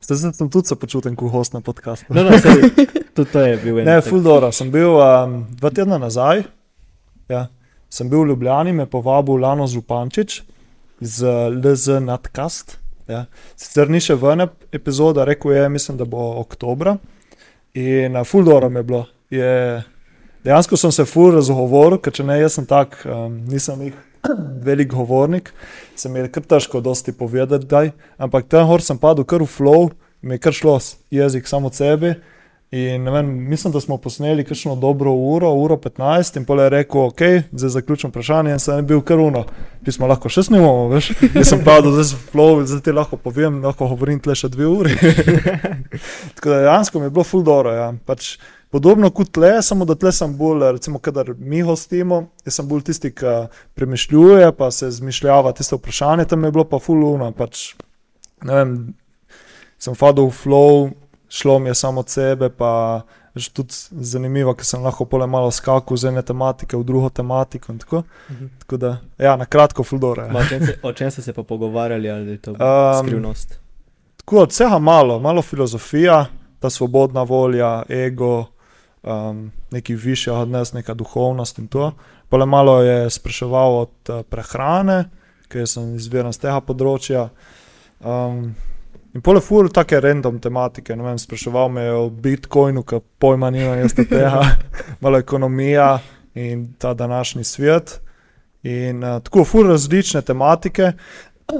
Zdaj sem tudi se počutim kot host na podkastu. No, no, sej, tudi to je bil en. Ne, dobro. Sem bil um, dva tedna nazaj, ja, sem bil v Ljubljani, me povabil Lano Zupančič z LZ Nadcast. Ja. Sicer ni še ven epizoda, rekel je, mislim, da bo oktobra. In uh, full dobro mi je bilo. Je, dejansko sem se full razgovoril, ker če ne, jaz sem tak, um, nisem jih velik govornik, se mi je kar težko dosti povedati, daj. ampak tam hor sem padel kar v flow, mi je kar šlo jezik samo od sebe. In vem, mislim, da smo posneli kakšno dobro uro, uro 15, in pol je rekel, ok, zdaj zaključim vprašanje, in sem bil kar uno. Pismo lahko še snimamo, veš. Nisem padel, zdaj sem flow, zdaj ti lahko povem, lahko govorim tle še dve uri. Tako da dejansko mi je bilo full dobro. Ja. Pač, podobno kot tle, samo da tle sem bolj, recimo, kadar mi hostimo, jaz sem bolj tisti, ki premišljuje, pa se zmišljava tiste vprašanje, tam je bilo pa full uno. Pač, ne vem, sem fadil v flow, šlo mi je samo od sebe, pa je tudi zanimivo, ker sem lahko pole malo skakal z ene tematike v drugo tematiko. in Tako, Mhm. tako da, ja, na kratko, fuldore. Ma, o, čem se, o čem ste se pa pogovarjali, ali je to um, skrivnost? Tako od vsega malo, malo filozofija, ta svobodna volja, ego, um, neki višji od nas, neka duhovnost in to. Pa le malo je spraševal od uh, prehrane, ker sem izviren z tega področja. Um, in pole ful take random tematike, ne vem, spraševal me je o Bitcoinu, ki pojma nimam jaz od tega, malo ekonomija in ta današnji svet. In uh, tako ful različne tematike.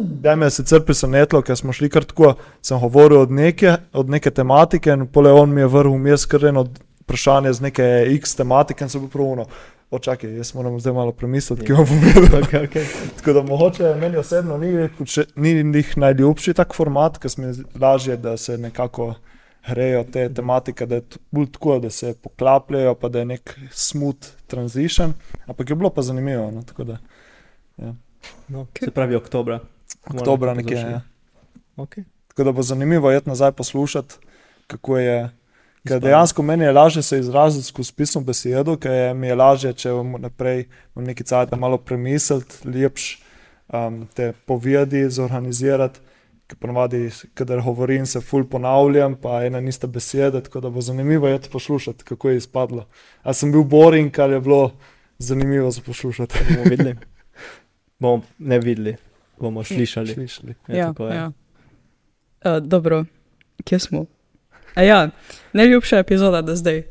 Da me je sicer presenetilo, ker smo šli kar tako, sem govoril od neke, od neke tematike in pole on mi je vrhul vmes kar eno vprašanje z neke X tematike in se bo pravno. Očakaj, jaz moram zdaj malo premisliti, Ja. ki bom povedal. Okay, okay. Tako da mogoče meni osebno ni, še- ni njih najljubši tak format, ker se mi zdi lažje, da se nekako grejo te tematike, da je bolj tako, da se poklapljajo, pa da je nek smooth transition. Ampak je bilo pa zanimivo. No, tako da No, se pravi oktobra. oktobra Moramo nekje. Ja. Okay. Tako da bo zanimivo je nazaj poslušati, kako je. Ker dejansko meni je lažje se izraziti skozi pisno besedo, ker je mi je lažje, če bom naprej bom neki cajt malo premisliti, lepš um, te povedi zorganizirati. Ker ponovadi, kadar govorim, se ful ponavljam, pa ena in ista beseda, tako da bo zanimivo je to poslušati, kako je izpadlo. A sem bil boring, kar je bilo zanimivo za poslušati. Bomo videli. Bomo ne videli, bomo slišali. Slišali. Ja, Ja, tako je. ja. Uh, dobro, kje smo? A ja, najljubša epizoda do zdaj,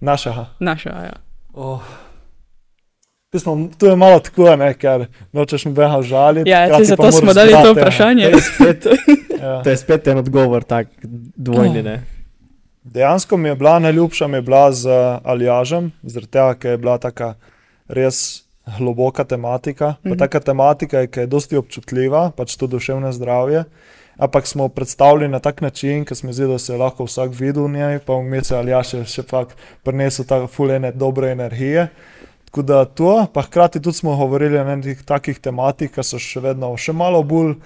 Našega. naša. Ja. Oh. Pismo, to je malo tako, ne, ker nočeš nobenega žaliti. Ja, zato smo dali to zbrati, ja. vprašanje. To je spet, Ja. to je spet en odgovor, tak dvojni. Ne? Dejansko mi je bila najljubša, mi je bila z Aljažem, zaradi tega, ker je bila taka res globoka tematika. Pa Mhm. taka tematika je, ki je dosti občutljiva, pač to duševno zdravje. Ampak smo predstavili na tak način, ker smo zdi, da se je lahko vsak videl v njej, pa vmes je Aljaš še, še pak prinesel tako fulene dobre energije. Tako da to, pa hkrati tudi smo govorili o nekih takih tematik, ki so še vedno še malo bolj,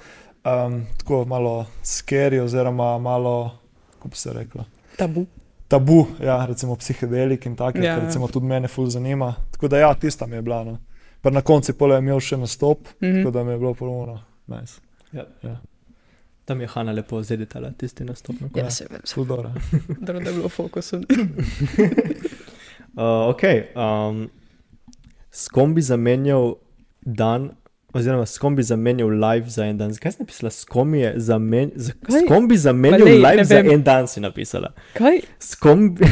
um, tako malo skeri, oziroma malo, kako bi se reklo Tabu. tabu, ja, recimo psihedelik in tako, Ja, ja, ja. recimo tudi mene ful zanima. Tako da ja, tista mi je bila. No. Pa na koncu pole je imel še nastop, mm -hmm. Tako da mi je bilo ponovno. Nice. Tam je Hanna lepo zeditala tisti nastop. na koncu. Ja, se vem, dobro, da je bilo v fokusu. Uh, ok, um, s kom bi zamenjal dan, oziroma s kom bi zamenjal live za en dan? Zakaj si napisala, s kom, je zamen, z, s kom bi zamenjal lej, live ne za en dan? Si napisala. Kaj? S kom, bi,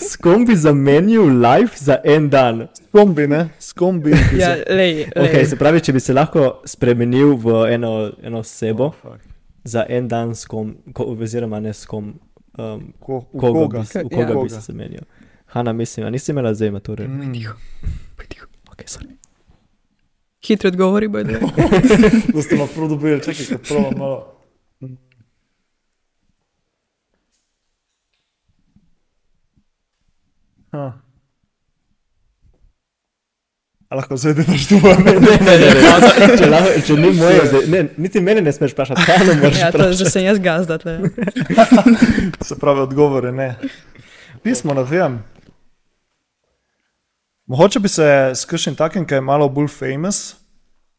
s kom bi zamenjal live za en dan? Skombi, ne? Skombi. Ja, lej, lej. Okay, se pravi, če bi se lahko spremenil v eno, eno osebo Oh, fuck. za en dan, s kom, ko, oziroma ne s kom, um, Ko, koga, koga? bi, s- v Ja. koga bi Koga? se zamenjal. Hanna, mislim, a nisi imela zdaj mature? Mm. Okay, sorry. Hitro odgovori, bojo. Da ste prav dobili, čakaj, kaj prav malo. Ha. A lahko zdaj daš tu Ne, ne, ne, ne. Če, lahko, če ni moje, zdaj, ne, niti mene ne smeš vprašati, kaj ne moreš Ja, to že sem jaz gazda. tle. Se pravi, odgovore ne. Pismo, ne vem. Mogoče bi se s kakšnim takim, ki je malo bolj famous,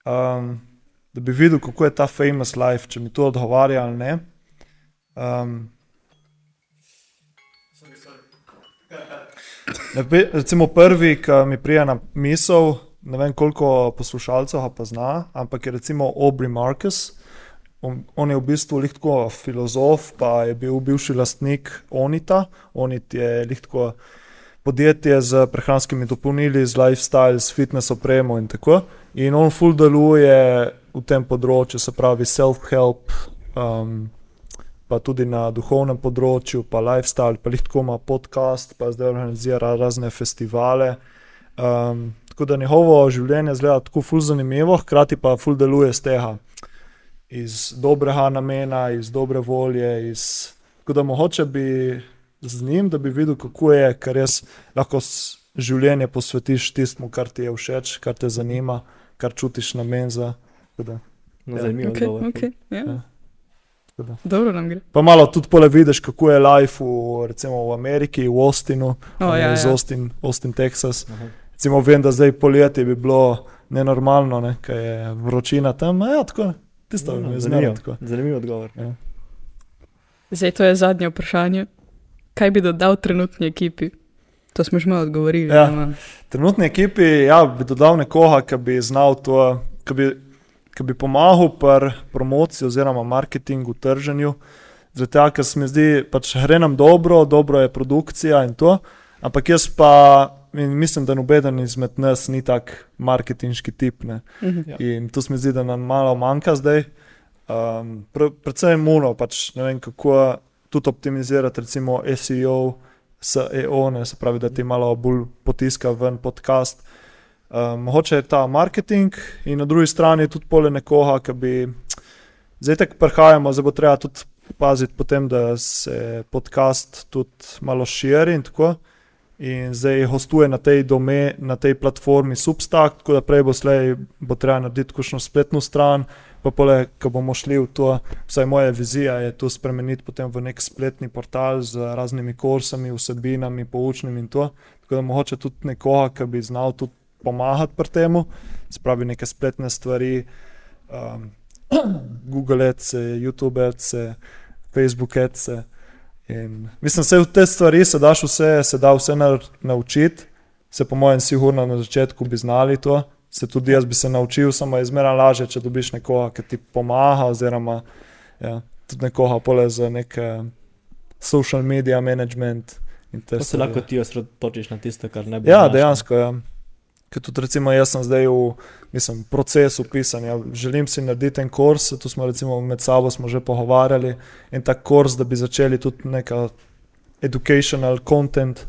um, da bi videl, kako je ta famous life, če mi to odgovarja ali ne. Um, recimo prvi, ki mi prija na misel, ne vem koliko poslušalcev pa zna, ampak je recimo Aubrey Marcus. On, on je v bistvu lahko filozof, pa je bil bivši lastnik Onita. Onit je lahko podjetje z prehranskimi dopolnili, z lifestyle, s fitness opremo in tako. In on full deluje v tem področju, se pravi self-help, um, pa tudi na duhovnem področju, pa lifestyle, pa lahko ima podcast, pa zdaj organizira razne festivale. Um, tako da njegovo življenje zgleda tako full zanimivo, hkrati pa full deluje z tega iz dobrega namena, iz dobre volje. Iz... Tako da mogoče bi z njim, da bi videl, kako je, ker res lahko življenje posvetiš tistemu, kar ti je všeč, kar te zanima, kar čutiš namen za. Tako da- No, Ja. zanimivo Okay, odgovor. okay, ja. Ja. Tako da. Dobro nam gre. Pa malo tudi pole vidiš, kako je life v, recimo v Ameriki, v Austinu, O, on je ja, iz ja. Austin, Austin, Texas. Aha. Recimo vem, da zdaj poletje bi bilo nenormalno, ne, ker je vročina tam. Ja, tako, tisto No, no, je tako. zanimiv odgovor. Zdaj to je zadnje vprašanje. Kaj bi dodal trenutni ekipi? To smo že malo odgovorili. Ja. ama- Trenutni ekipi ja, bi dodal nekoga, ki bi znal to, ki bi, ki bi pomagal pri promociji oziroma marketingu, trženju. Zato, ker se mi zdi, pač gre nam dobro, dobro je produkcija in to, ampak jaz pa in mislim, da noben izmed nas ni tak marketinški tip. Ne. Mhm. Ja. In to se mi zdi, da nam malo manjka zdaj. Um, pre, predvsem muno, pač ne vem kako tudi optimizirati, recimo SEO, SEO, ne, se pravi, da ti malo bolj potiska ven podcast. Um, mogoče je ta marketing, in na drugi strani tudi pole nekoga, ki bi. Zdaj, ko prihajamo, zdaj bo treba tudi paziti, potem, da se podcast tudi malo širi in tako. In zdaj hostuje na tej, dome, na tej platformi Substack, tako da prej bo slej, bo treba narediti kakšno spletno stran. Pa pole, ko bomo šli v to, vsaj moja vizija je to spremeniti potem v nek spletni portal z raznimi kursami, vsebinami, poučnimi in to. Tako da mogoče tudi nekoga, ki bi znal tudi pomagati pri tem, spravi neke spletne stvari, um, Google, Ads, YouTube, Ads, Facebook, Ads. In mislim, da v te stvari se daš vse, se da vse naučiti. Se po mojem, sigurno na začetku bi znali to. Se tudi jaz bi se naučil, samo je zmeraj lažje, če dobiš nekoga, ki ti pomaga, oziroma ja, tudi nekoga pole za nek social media management. Pa se lahko ti osredotočiš na tisto, kar ne bi. Ja, dejansko. Ja. Ker tudi recimo, jaz sem zdaj v mislim, procesu pisanja. Želim si narediti en kurs, tu smo recimo med sabo smo že pogovarjali in ta kurs, da bi začeli tudi neka educational content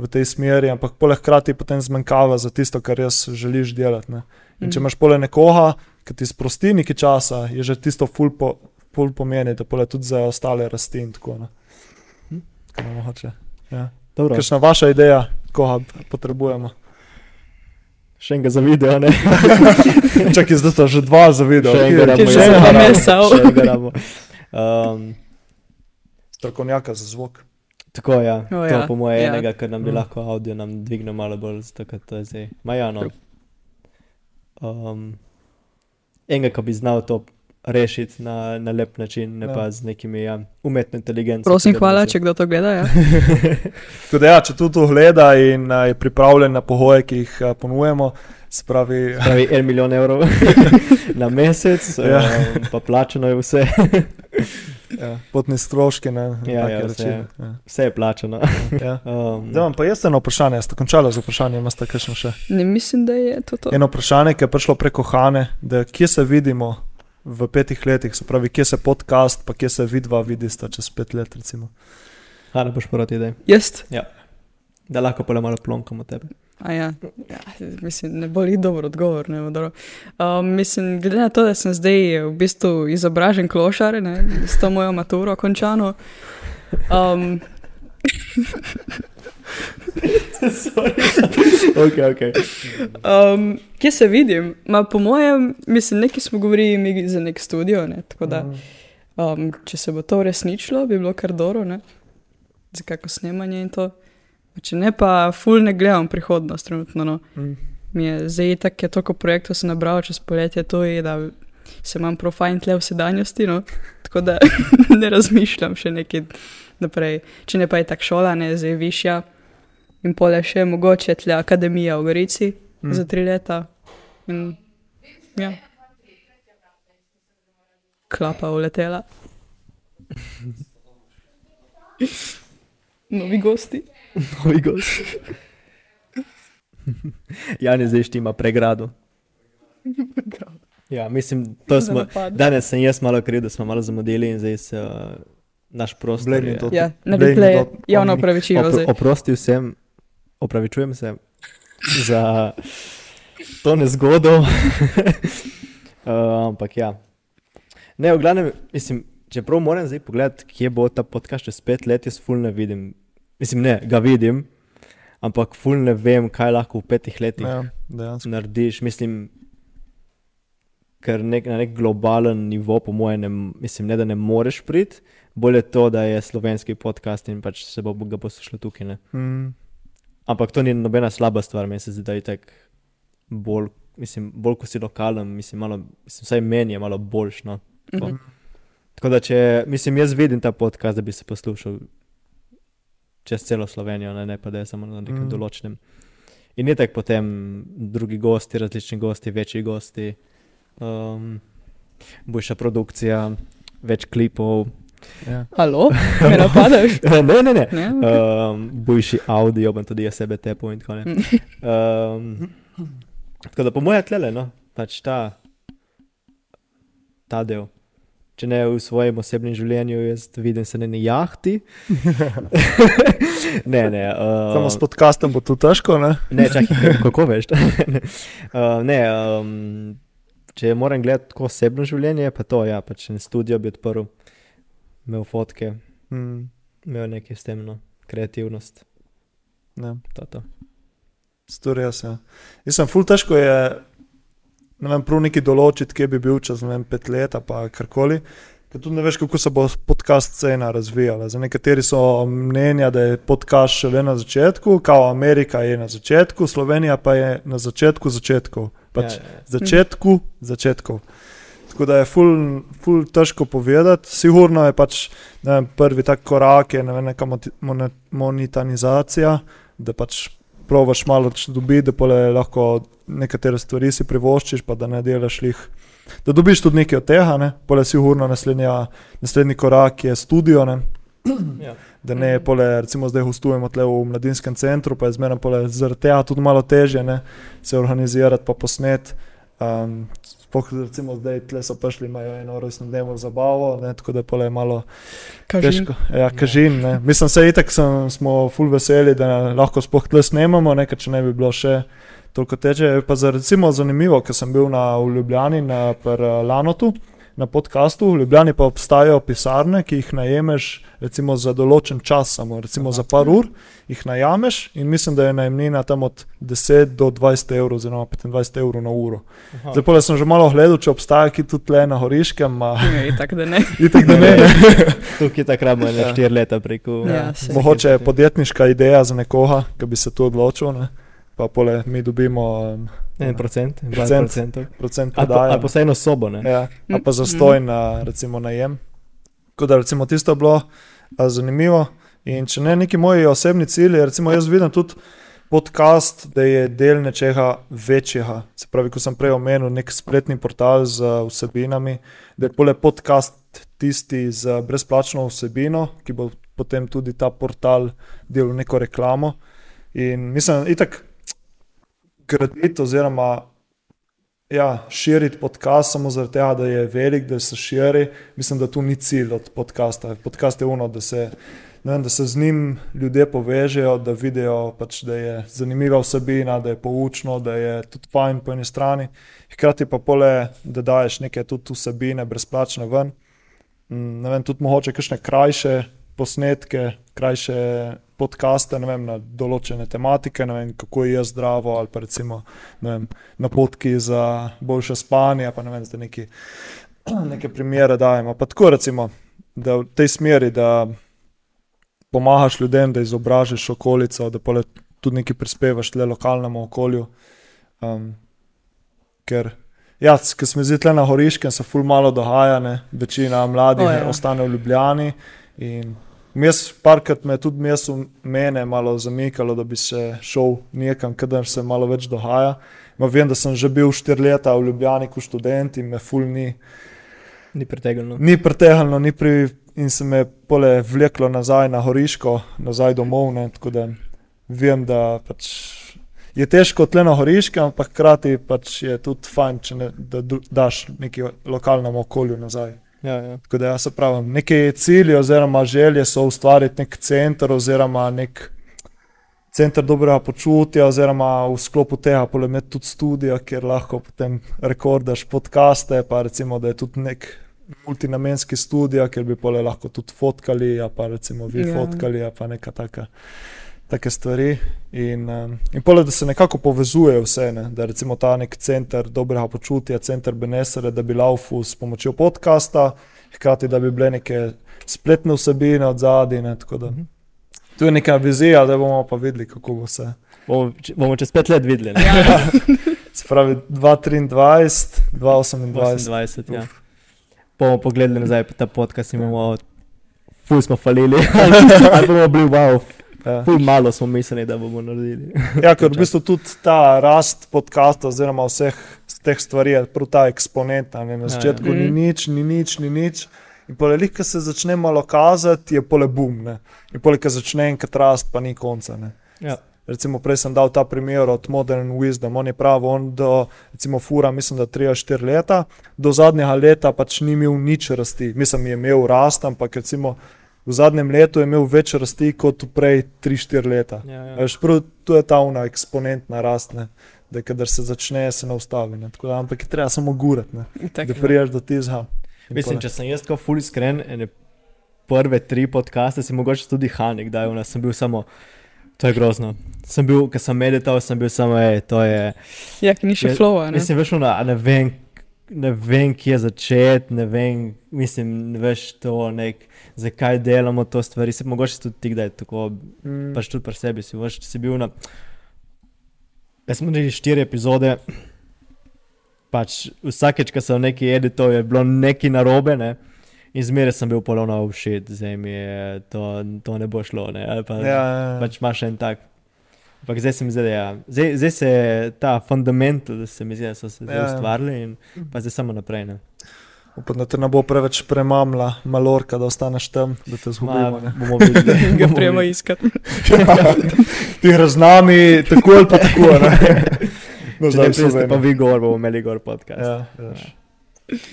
v tej smeri, ampak poleg hkrati potem zmanjkava za tisto, kar jaz želiš delati. Ne. In če Mhm. imaš pole nekoga, ki ti sprosti nekaj časa, je že tisto ful, po, ful pomeni, da pole tudi za ostale rasti in tako naprej. Hm. Ja. Dobro, Kakšna vaša ideja, koga potrebujemo? še enega za video, ne? Čakaj, zdaj sta že dva za video. Še enega Ki že ja. Še enega rabo. Um, Strokovnjaka za zvok. Tako ja, O, to ja, po moje ja. enega, ker nam bi Mm. lahko audio nam dvignil malo bolj, zato ker to je zdaj. Ma ja, no. Um, enega, ki bi znal to rešiti na, na lep način, ne Ja. pa z nekimi ja, umetno inteligenco. Prosim, hvala, če kdo to gleda. Ja. Da, ja, če tudi to gleda in a, je pripravljen na pogoje, ki jih a, ponujemo, se pravi, Pravi, en milijon evrov na mesec, Ja. um, pa plačano je vse. Ja, potni stroški. Ne, Ja, ja, vse. ja, Vse je plačano. ja. Um, Zdaj imam pa jaz eno vprašanje, ste končali z vprašanjem, imate kakšno še? Ne mislim, da je to to. Eno vprašanje, ki je prišlo preko Hane, da kje se vidimo v petih letih, se pravi, kje se podcast, pa kje se vidva vidista čez pet let. Recimo. Hvala, boš proti idej. Jaz? Da lahko pa le malo plonkamo tebe. A ja. ja, mislim, ne bo dober odgovor. Ne, um, mislim, glede na to, da sem zdaj v bistvu izobražen klošar, ne, s to mojo maturo končano. Um, ok, ok. um, kje se vidim? Ma, po mojem, mislim, nekaj smo govorili za nek studio. Ne, tako da, um, če se bo to uresničilo, bi bilo kar dobro, ne, za kako snemanje in to. Če ne, pa ful ne gledam prihodnost trenutno. No. Mm. mi je zdaj tako, je toliko projektov sem nabral čez poletje, to je, da se imam profajn tle v sedanjosti, no? tako da ne razmišljam še nekaj naprej. Če ne pa je tako šola, ne zdaj višja in pole še mogoče tle akademija v Gorici mm. za tri leta. In, ja. Klapa uletela. Novi gosti. Novi gost. Jan je zdaj štima pregrado. Ja, mislim, to Za smo. Danes sem jaz malo kriv, da smo malo zamudili in zdaj se uh, naš prostor. Blame je- to. Ja, na Blame replay, dot javno opravičilo. Zdaj. oprosti vsem, opravičujem se za to nezgodo. uh, ampak ja. Ne, v glavnem, mislim, čeprav moram zdaj pogledati, kje bo ta podcast čez pet let, jaz ful ne vidim. Mislim, ne, ga vidim, ampak ful ne vem, kaj lahko v petih letih Ja, dejansko. narediš. Mislim, ker nek, na nek globalen nivo, po mojem, ne, mislim, ne da ne moreš priti, bolje je to, da je slovenski podcast in pač se bo ga poslušalo tukaj. Ne. Mm. Ampak to ni nobena slaba stvar, meni se zdi, da je tako bolj, mislim, bolj ko si lokalen, mislim, malo, mislim, vsaj meni je malo boljš. No. Mhm. Tako da, če, mislim, jaz vidim ta podcast, da bi se poslušal čez celo Slovenijo, ne, ne pa da je samo na nekem Mm. mm. določenem. In je tako potem drugi gosti, različni gosti, večji gosti, um, boljša produkcija, več klipov. Ja. Halo, me napadaš? ne, ne, ne. Ne? Okay. Um, boljši audio, bom tudi jaz sebe tepel in tako Mm. naprej. Um, tako da po mojem tlele, no, pač ta, ta del. Če ne v svojem osebnem življenju, jaz vidim se na neki jahti. ne, ne. Uh, Samo s podcastom bo to težko, ne? Ne, čakaj, kako veš? uh, ne, um, če moram gledati tako osebno življenje, pa to, ja, pač en studio bi odprl, imel fotke, Mm, imel nekaj s tem, no, kreativnost. ne. To, to. Stori jaz. Ja. Jaz sem ful težko je, ne vem, prav neki določiti, kje bi bil čez vem, pet let pa karkoli. Ker tudi ne veš, kako se bo podcast scena razvijala. Za nekateri so mnenja, da je podcast šele na začetku, kao Amerika je na začetku, Slovenija pa je na začetku začetkov. Pač Ja, ja, ja. začetku začetkov. Tako da je ful, ful težko povedati. Sigurno je pač vem, prvi tak korak, je ne vem, neka moti- mone- monetizacija, da pač provaš malo dobiti, da pole lahko nekatere stvari si privoščiš, pa da ne delaš jih. Da dobiš tudi nekaj od tega, ne? pole sigurno naslednja, naslednji korak je studio. Ne? Ja. Da ne, pole, recimo zdaj gostujemo tle v mladinskem centru, pa je zmeraj pole zaradi tega tudi malo težje ne? se organizirati, pa posnet. Um, Sploh recimo zdaj tle so prišli, imajo eno rojstnodnevno zabavo, ne? tako da pole je malo Kažin. težko. Ja, kažin, ne. Mislim, se itak sem, smo full veseli, da lahko sploh tle snemamo, nekaj, če ne bi bilo še toliko teže. Pa za recimo zanimivo, ker sem bil na, v Ljubljani na eh, Lanotu. Na podkastu v Ljubljani pa obstajajo pisarne, ki jih najemeš recimo, za določen čas, samo recimo Aha. za par ur, jih najameš in mislim, da je najemnina tam od 10 do 20 evrov, oziroma 25 evrov na uro. Aha. Zdaj pa sem že malo gledal, če obstaja ki tudi tle na Horiškem, a Ja, itak, da ne. itak da ne. ne. Tukaj takrat ima Ja. ja. 4 leta preko. Ja, saj. Mogoče je podjetniška ideja za nekoga, ki bi se tu odločil, ne? Pa pole mi dobimo um, En procent, dva Procent. procentov. procent Ali pa, prodaje. ali pa vsaj eno sobo, ne? Ja, ali pa Mhm. zastoj na recimo najem. Tako da recimo tisto je bilo a, zanimivo. In če ne neki moji osebni cilji, recimo jaz vidim tudi podcast, da je del nečega večjega. Se pravi, ko sem prej omenil nek spletni portal z a, vsebinami, da je pole podcast tisti z brezplačno vsebino, ki bo potem tudi ta portal delal neko reklamo. In mislim, itak graditi oziroma ja, širiti podcast samo zaradi tega, da je velik, da se širi. Mislim, da tu ni cilj od podcasta. Podcast je uno, da se, vem, da se z njim ljudje povežejo, da vidijo, pač, da je zanimiva vsebina, da je poučno, da je tudi fajn po eni strani. Hkrati pa pole, da daješ neke tudi vsebine brezplačne ven. Mm, Ne vem, tudi mogoče kakšne krajše posnetke, krajše podcaste vem, na določene tematike, vem, kako je zdravo, ali pa recimo vem, napotki za boljše spanje, pa ne vem, zdaj neki, neke primere dajemo. Pa tako recimo, da v tej smeri, da pomagaš ljudem, da izobražiš okolico, da pole tudi nekaj prispevaš tle lokalnemu okolju. Um, ker Ja, ker smo zdaj tle na Horiškem, se ful malo dogaja, ne? večina mladih oh, ja. ostane v Ljubljani. In Mes, parkrat me je tudi mesto mene malo zamikalo, da bi se šel nekam, kadar se malo več dogaja. Ma vem, da sem že bil štiri leta v Ljubljani kot študent in me ful ni, Ni pretegnilo. ni pretehalno, ni pri, in se me pole vleklo nazaj na Horiško, nazaj domov. Ne, tako da vem, da pač je težko tle na Horiškem, ampak hkrati pač je tudi fajn, če ne, da daš neki lokalnemu okolju nazaj. Ja, ja. Tako da jaz pravim, neki cilji oziroma želje so ustvariti nek center oziroma nek center dobrega počutja, oziroma v sklopu tega polemeti tudi studio, kjer lahko potem rekordaš podcaste, pa recimo, da je tudi nek multinamenski studio, kjer bi pole lahko tudi fotkali, a pa recimo vi Ja. fotkali, a pa neka taka. Take stvari, in, um, in pole, da se nekako povezuje vse, ne? da recimo ta nek center dobrega počutja, center Benesere, da bi laufu s pomočjo podcasta, hkrati da bi bile neke spletne vsebine od zadaj. Ne? Mhm. Tu je neka vizija, da bomo pa videli, kako bo vse. Bomo, bomo čez pet let videli. Ja, Se pravi 2023, 2028. 28, ja. Bomo pogledali nazaj pa ta podcast in bomo, ful smo falili, ali ali bomo bili wow, Ja. ful malo smo mislili, da bomo naredili. Ja, ker v bistvu tudi ta rast podcasta, oziroma vseh teh stvari, je prav ta eksponenta. Ne? Na začetku ja, ja. ni Mhm. nič, ni nič, ni nič. In polelik, ki se začne malo kazati, je pole bum. Ne? In poleg, ki začne enkrat rast, pa ni konca. Ne? Ja. Recimo, prej sem dal ta primer od Modern Wisdom, on je pravi, on do, recimo, fura, mislim, da 3-4 leta, do zadnjega leta pač ni imel nič rasti. Mislim, je imel rast, ampak recimo v zadnjem letu je imel več rasti kot prej 3-4 leta. Ja, ja. Veš, prav, to je ta una eksponentna rast, ne? da kadar se začne, se ne ustavi. Ne? Da, ampak je treba samo gurati, ne? Itak. da priješ do tizha. In Mislim, če sem jaz tako ful iskren, ene prve tri podcaste, si mogoče tudi Hanik, da je sem bil samo. To je grozno. Sem bil, ko sem medital, sem bil samo, hej, to je. Ja, ki ni še flowa. Ne? Mislim, veš, ona, ne vem, ne vem, kje začeti, ne vem, mislim, ne veš to, nek, zakaj delamo to stvari. Se, mogoče tudi ti, da je tako, Mm. pač tudi pri sebi si, veš, si bil na. Jaz smo naredili štiri epizode, pač vsakeč, ko sem nekaj editov, je bilo nekaj narobe, ne. In zmeraj sem bil polovno všeč, zdaj mi je to, to ne bo šlo. Ne? ali Pa, Ja, ja, ja. pač imaš en tak. Ampak zdaj se mi zdi, da ja. zdaj, zdaj se je ta fundament, da se mi zdi, da so se zdaj Ja, ja. ustvarili in pa zdaj samo naprej. Ne. Upam, da te ne bo preveč premamla, malorka, da ostaneš tam, da te zgubimo. ne. bomo videli. Ga videli. iskati. Ti gre z nami, tako ali pa tako. Ne? No, ne pridete, pa vi gor, bomo imeli gor podcast. Ja, veš.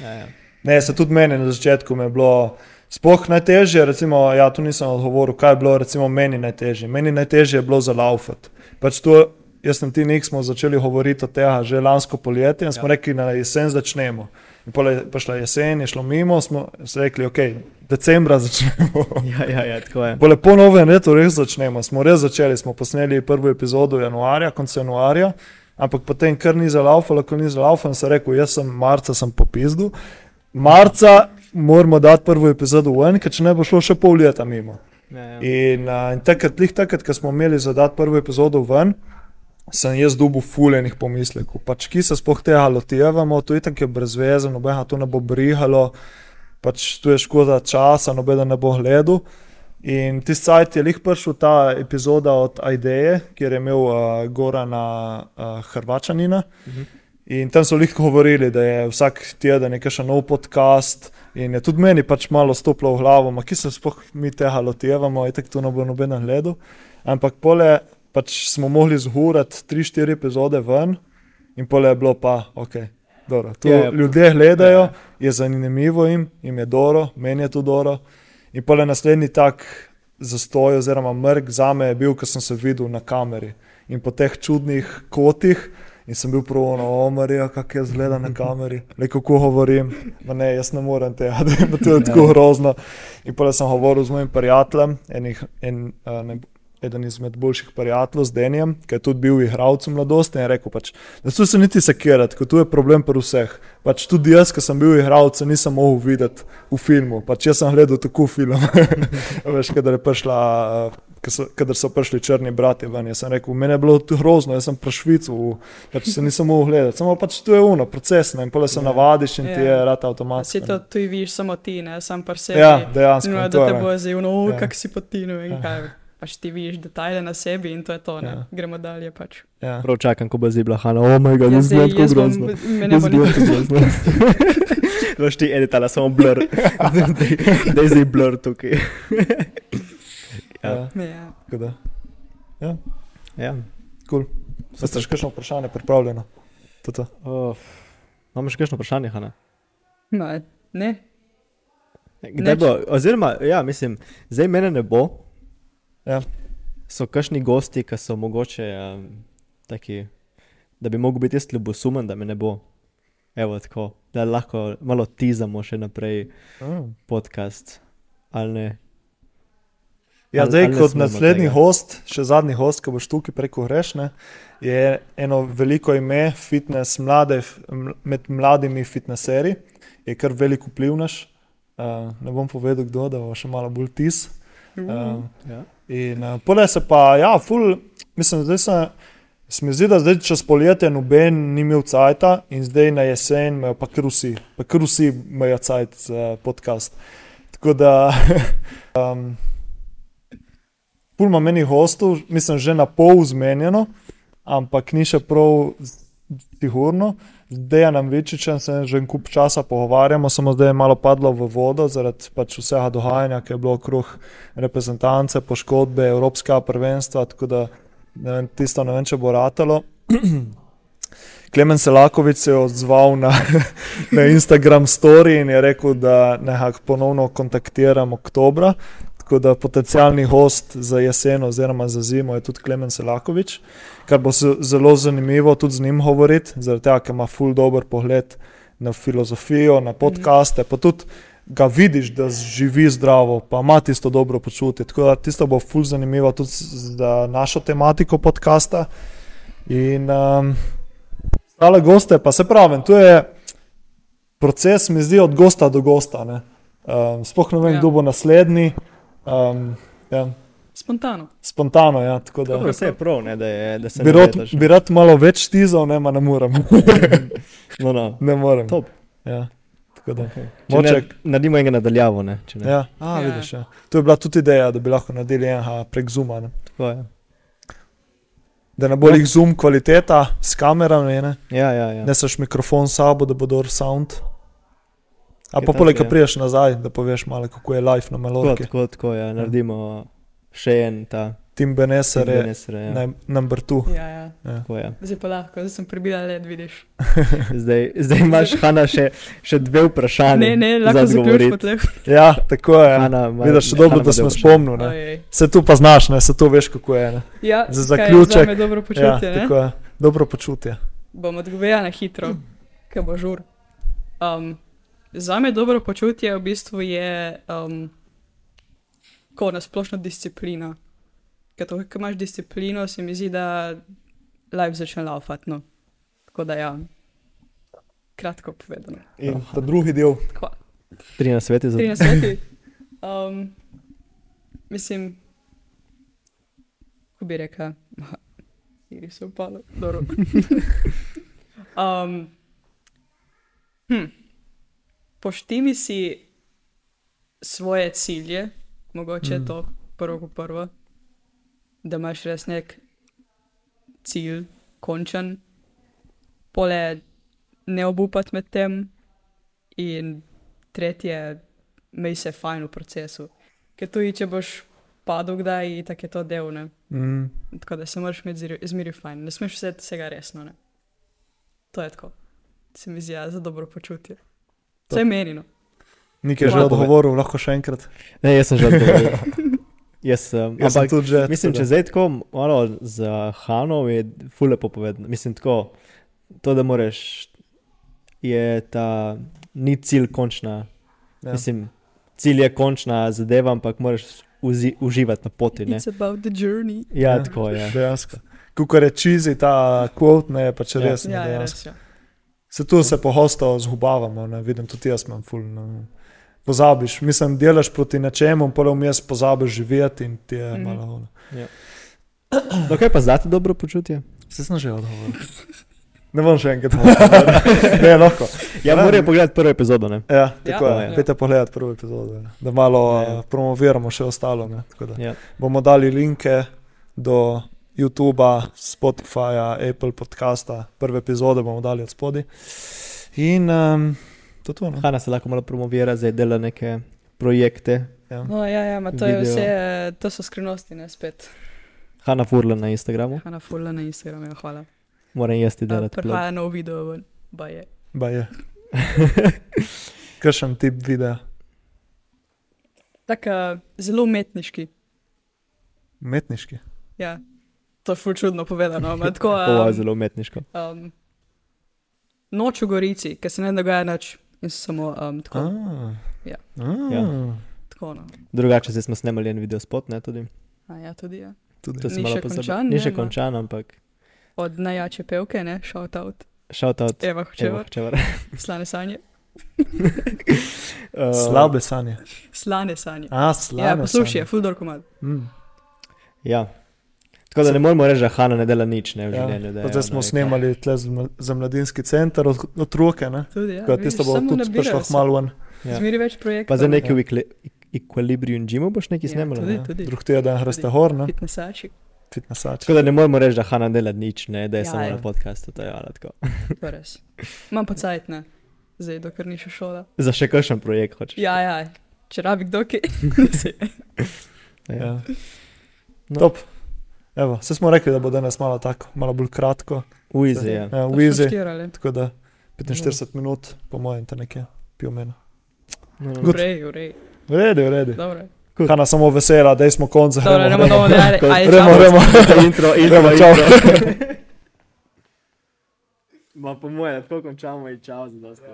Ja, ja. Ne, se tudi meni na začetku mi je bilo. Sploh najtežje, recimo, ja, tu nisem odgovoril, kaj je bilo recimo, meni najtežje. Meni najtežje je bilo za laufat. Pač to, jaz sem ti nek smo začeli govoriti o tem že lansko poletje in smo Ja. ja. rekli, na jesen začnemo. In pol je prišla jesen, je šlo mimo, smo rekli, ok, decembra začnemo. Ja, ja, ja, tako je. Po lepo novem letu res začnemo. Smo res začeli, smo posneli prvo epizodo januarja, konec januarja, ampak potem kar ni za laufalo, kar ni za laufalo, sem rekel, jaz sem marca sem popizdu. Marca moramo dati prvo epizodo ven, ker če ne bo šlo še pol leta mimo. Ja, ja. In, uh, in takrat, lih takrat, ko smo imeli za dati prvo epizodo ven, sem jaz dobil fuljenih pomislekov. Pač, ki se sploh tega lotevamo, to je tako brezvezno, nobenega to ne bo brihalo, pač tu je škoda časa, noben ne bo gledal. In tisti sajt je lih prišel ta epizoda od Aideje, kjer je imel uh, Gorana uh, Hrvačanina. Mhm. In tam so lih govorili, da je vsak teden nekaj še nov podcast. In je tudi meni pač malo stopilo v glavo, ki se sploh mi tega lotevamo, in tako to ne bo noben gledal. Ampak pole pač smo mogli zgurati 3-4 epizode ven, in pole je bilo pa ok. Dobro, to Ja, ja. ljudje gledajo, Ja. je zanimivo jim, jim je dobro, meni je to dobro. In pole naslednji tak zastoj, oziroma mrk za me je bil, ko sem se videl na kameri in po teh čudnih kotih. In sem bil prav na omarju, kako jaz gledam na kameri, le kako govorim. Ma ne, jaz ne morem tega, da je to tako grozno. In pa sem govoril z mojim prijateljem, enih, en, uh, ne, eden izmed boljših prijateljev z Denjem, ki je tudi bil igralec v mladosti in je rekel, pač, da so se niti sekirati, ker tu je problem pri vseh. Pač tudi jaz, ki sem bil igralec, nisem mogel videti v filmu. Pač jaz sem gledal tako film. Veš, kadar je prišla. Kader so prišli črni brati ven, jaz sem rekel, meni je bilo to grozno, jaz sem pa švicu, pač se nisem mogel gledati. Samo pač to je uno, procesno in pole se Ja. navadiš in ti je Ja. rata Si avtomatsko. to tu vidiš samo ti, ne sam par sebi. Ja, dejansko. No, in da te bo zdaj uno, Ja. kak si potinu in Ja. kaj. Pač ti vidiš detajle na sebi in to je to, ne. Ja. Ja. Gremo dalje pač. ja. Prav čakam, ko bo zdaj bila Hanna, oh moj bog, Ja, sem tako jaz bom- grozno. Me ne bo sem grozno. Veš ti editala samo blur, da je zdaj blur tukaj. Ja. Ja. Ja. tako da. Ja. Cool. Ste še kakšno vprašanje pripravljeno? To to. Oh. Imamo še kakšno vprašanje, Hanna? Ma, ne, Kdaj Nič. bo, oziroma, ja, mislim, zdaj mene ne bo. Ja. So kakšni gosti, ki so mogoče um, taki, da bi mogel biti jaz ljubosumen, da me ne bo. Evo tako, da lahko malo tizamo še naprej Mm. podcast. Ali ne? Ja, Ali- zdaj, ali ne kot naslednji tega? host, še zadnji host, ki boš tukaj preko grešne, je eno veliko ime, fitness, mlade, med mladimi fitneseri, je kar velik vplivnaš. Uh, ne bom povedal, kdo, da bo še malo bolj tis. Um, Ja. In uh, pole se pa, ja, ful, mislim, zdaj se, se mi zdi, da zdaj čez poletje noben ni imel cajta in zdaj na jesen imajo pa kar vsi, pa kar vsi imajo cajt za podcast. Tako da, um, pul ima meni hostov, mislim, že na pol zmenjeno, ampak ni še prav sigurno. Zdaj nam večičem se že en kup časa pogovarjamo, samo zdaj je malo padlo v vodo zaradi pač vsega dogajanja, ki je bilo okrog reprezentance, poškodbe, evropskega prvenstva. Tako da ne vem, tisto ne vem, če bo ratalo. Klemen Selakovič se je odzval na, na Instagram story in je rekel, da nekako ponovno kontaktiram oktobra. Tako da potencijalni host za jesen oziroma za zimo je tudi Klemen Selakovič, kar bo zelo zanimivo tudi z njim govoriti, zaradi tega, ker ima ful dober pogled na filozofijo, na podcaste, pa tudi ga vidiš, da živi zdravo, pa ima tisto dobro počutje. Tako da tisto bo ful zanimivo tudi za našo tematiko podcasta. In um, ostale goste, pa se pravim, tu je proces, mi zdi, od gosta do gosta. ne. Um, sploh ne vem, ja. kdo bo naslednji. Um, ja, Spontano. spontano, ja, tako da. Dobro, vse je prav, ne, da, je, da se Bi ne rad, vetaš, bi rad malo več tizal, ne, ma ne morem. No, no. ne morem. Top. Ja, tako da. Okay. Moče- Ne, naredimo enega nadaljavo, ne? če ne. Ja, a, Ja. ja. vidiš, ja. To je bila tudi ideja, da bi lahko naredili enega prek Zuma. Ne. Tako je. Da ne bo jih Zoom kvaliteta s kamerami, ne, Ja, ja, ja. ne seš mikrofon sabo, da bo dober sound. A pa poleg, ko priješ nazaj, da poveš malo, kako je live na Tako, melodiki. tako, tako, ja. Naredimo še en ta Tim Beneser je ja. number two. Ja, ja. Tako je. Zdaj pa lahko, zdaj sem prebila led, vidiš. Zdaj, zdaj imaš, Hanna, še, še dve vprašanje. Ne, ne, lahko za zaključimo odgovoriti. tle. Ja, tako je. Hanna ima- Vidiš, ne, dobro, Hanna da smo spomnili. ne. Ojej. Se tu pa znaš, ne, se tu veš, kako je. Ne. Ja, Za je zaključek- zame dobro počutje, Ja, tako je. Dobro počutje. Bom odgovorila na hitro, ker bo žur. Um, za me dobro počutje v bistvu je um, kot nasplošno disciplina. Ker to, ko imaš disciplino, se mi zdi, da life začne laufati. No. Tako da ja, kratko povedano. In ta drugi del. Tri na svete za Tri na sveti. Um, mislim, kako bi rekel, ili so upali, dobro. um, hm. Poštimi si svoje cilje, mogoče Mm. mm. to prvo kot prvo, da imaš res nek cilj, končen, pole ne obupati med tem in tretje, mej se fajn v procesu. Ker tudi, če boš padel kdaj, tako je to del, ne. mm, Tako da se moraš imeti zmeri fajn, ne smeš vzeti vsega resno, ne. To je tako. Se mi zdi, ja, za dobro počutje. Vse meni, no. Nik je že odgovoril, lahko še enkrat. Ne, jaz sem že odgovoril. Jaz sem. Jaz sem Ampak, tudi že. mislim, če da- zdaj tako malo za Hanov je ful lepo povedano. Mislim, tako, to, da moraš, je ta, ni cilj končna. Ja. Ja. Mislim, cilj je končna zadeva, ampak moraš uzi, uživati na poti. Ne? It's about the journey. Ja, Ja. ja, tako je. Dejansko. Kukor je čizi ta kvot, ne je pač Ja. res. Ja, Ja, je dejansko. res. Ja. Se tu se pohosto zgubavamo, ne vidim, tudi jaz imam ful. Ne. Pozabiš, mislim, delaš proti nečemu, pa vmes pozabiš živeti in ti je mm. malo. ono. No, kaj pa zate dobro počutje? Se sem že odgovoril. Ne bom še enkrat odgovoril. Ne, lahko. Ja, Ne, morajo pogledati prvo epizodo. Ne? Ja, tako Ja, ja, je. ja. Pejte pogledat prvo epizodo, ja. da malo Ja. ja. promoviramo še ostalo. Ne, tako da. Ja. bomo dali linke do YouTuba, Spotifyja, Apple podcasta, prve epizode bomo dali od spodaj. In um, to je to. No? Hanna se lahko malo promovira, zdaj dela neke projekte. Ja. No, ja, ja, ma to je vse, to so skrivnosti, ne spet. Hanna Furla na Instagramu, Hanna Fulla na Instagramu, ja, hvala. moram jaz ti Uh, delati. plug. Prihaja nov video ven, ba je. Ba je. Kakšen tip videa? Tako uh, zelo umetniški. Umetniški. Ja. To je ful čudno povedano. ampak Tako, Ovo je um, zelo umetniško. um, noč v Gorici, ki se ne dogaja nič in samo um, tako. Ah. Ja. Ah. Ja. tako no. Drugače, zdaj smo snemali en video spot, ne tudi. A, ja, tudi ja. Tudi. To sem malo končan, Ni še ma. končan, ampak Od najjače pevke, ne, shout out. shout out. Eva Evo, Hočevar, slane sanje. Uh, Slabe sanje. Slane sanje. A, slabe Ja, poslušaj, sanje. ful dor komad. Mm. Ja. Tako da ne moremo reči, da Hanna ne dela nič ne, v Ja. življenju. da Zdaj smo snemali tle za mla- za mladinski center od, od roke, ne? Tudi, ja. Tako da tisto vidiš, bo tudi prišlo malo ven. Ja. Zmeri več projektov. Pa za neki Ja. v Equili- Equilibrium Gymu boš nekaj Ja, snemala. tudi. ne? Drug teden greste gor, ne? Fitnessači, Fitnessač. Tako da ne moremo reči, da Hanna dela nič, ne, da je Ja, samo ja. na podkastu. To je ala tako. to res. Imam pa cajt, ne. Zdaj, dokler ni še šola. Za še kakšen projekt hočeš. Ja, ja, če rabi kdo ki. Ja. No. Top. Evo, se smo rekli, da bo danes malo tako, malo bolj kratko. Uizi, ja. Ja, Easy, štirali. tako da 45 minut, po mojem, te nekje pil meni. No, no. Urej, urej. V redu, v redu. Kana samo vesela, da smo domov, ne, Good. ajde, Gremo, čau. gremo. intro, intro, čau. intro. Ma po moje, tako končamo in čau za dosti.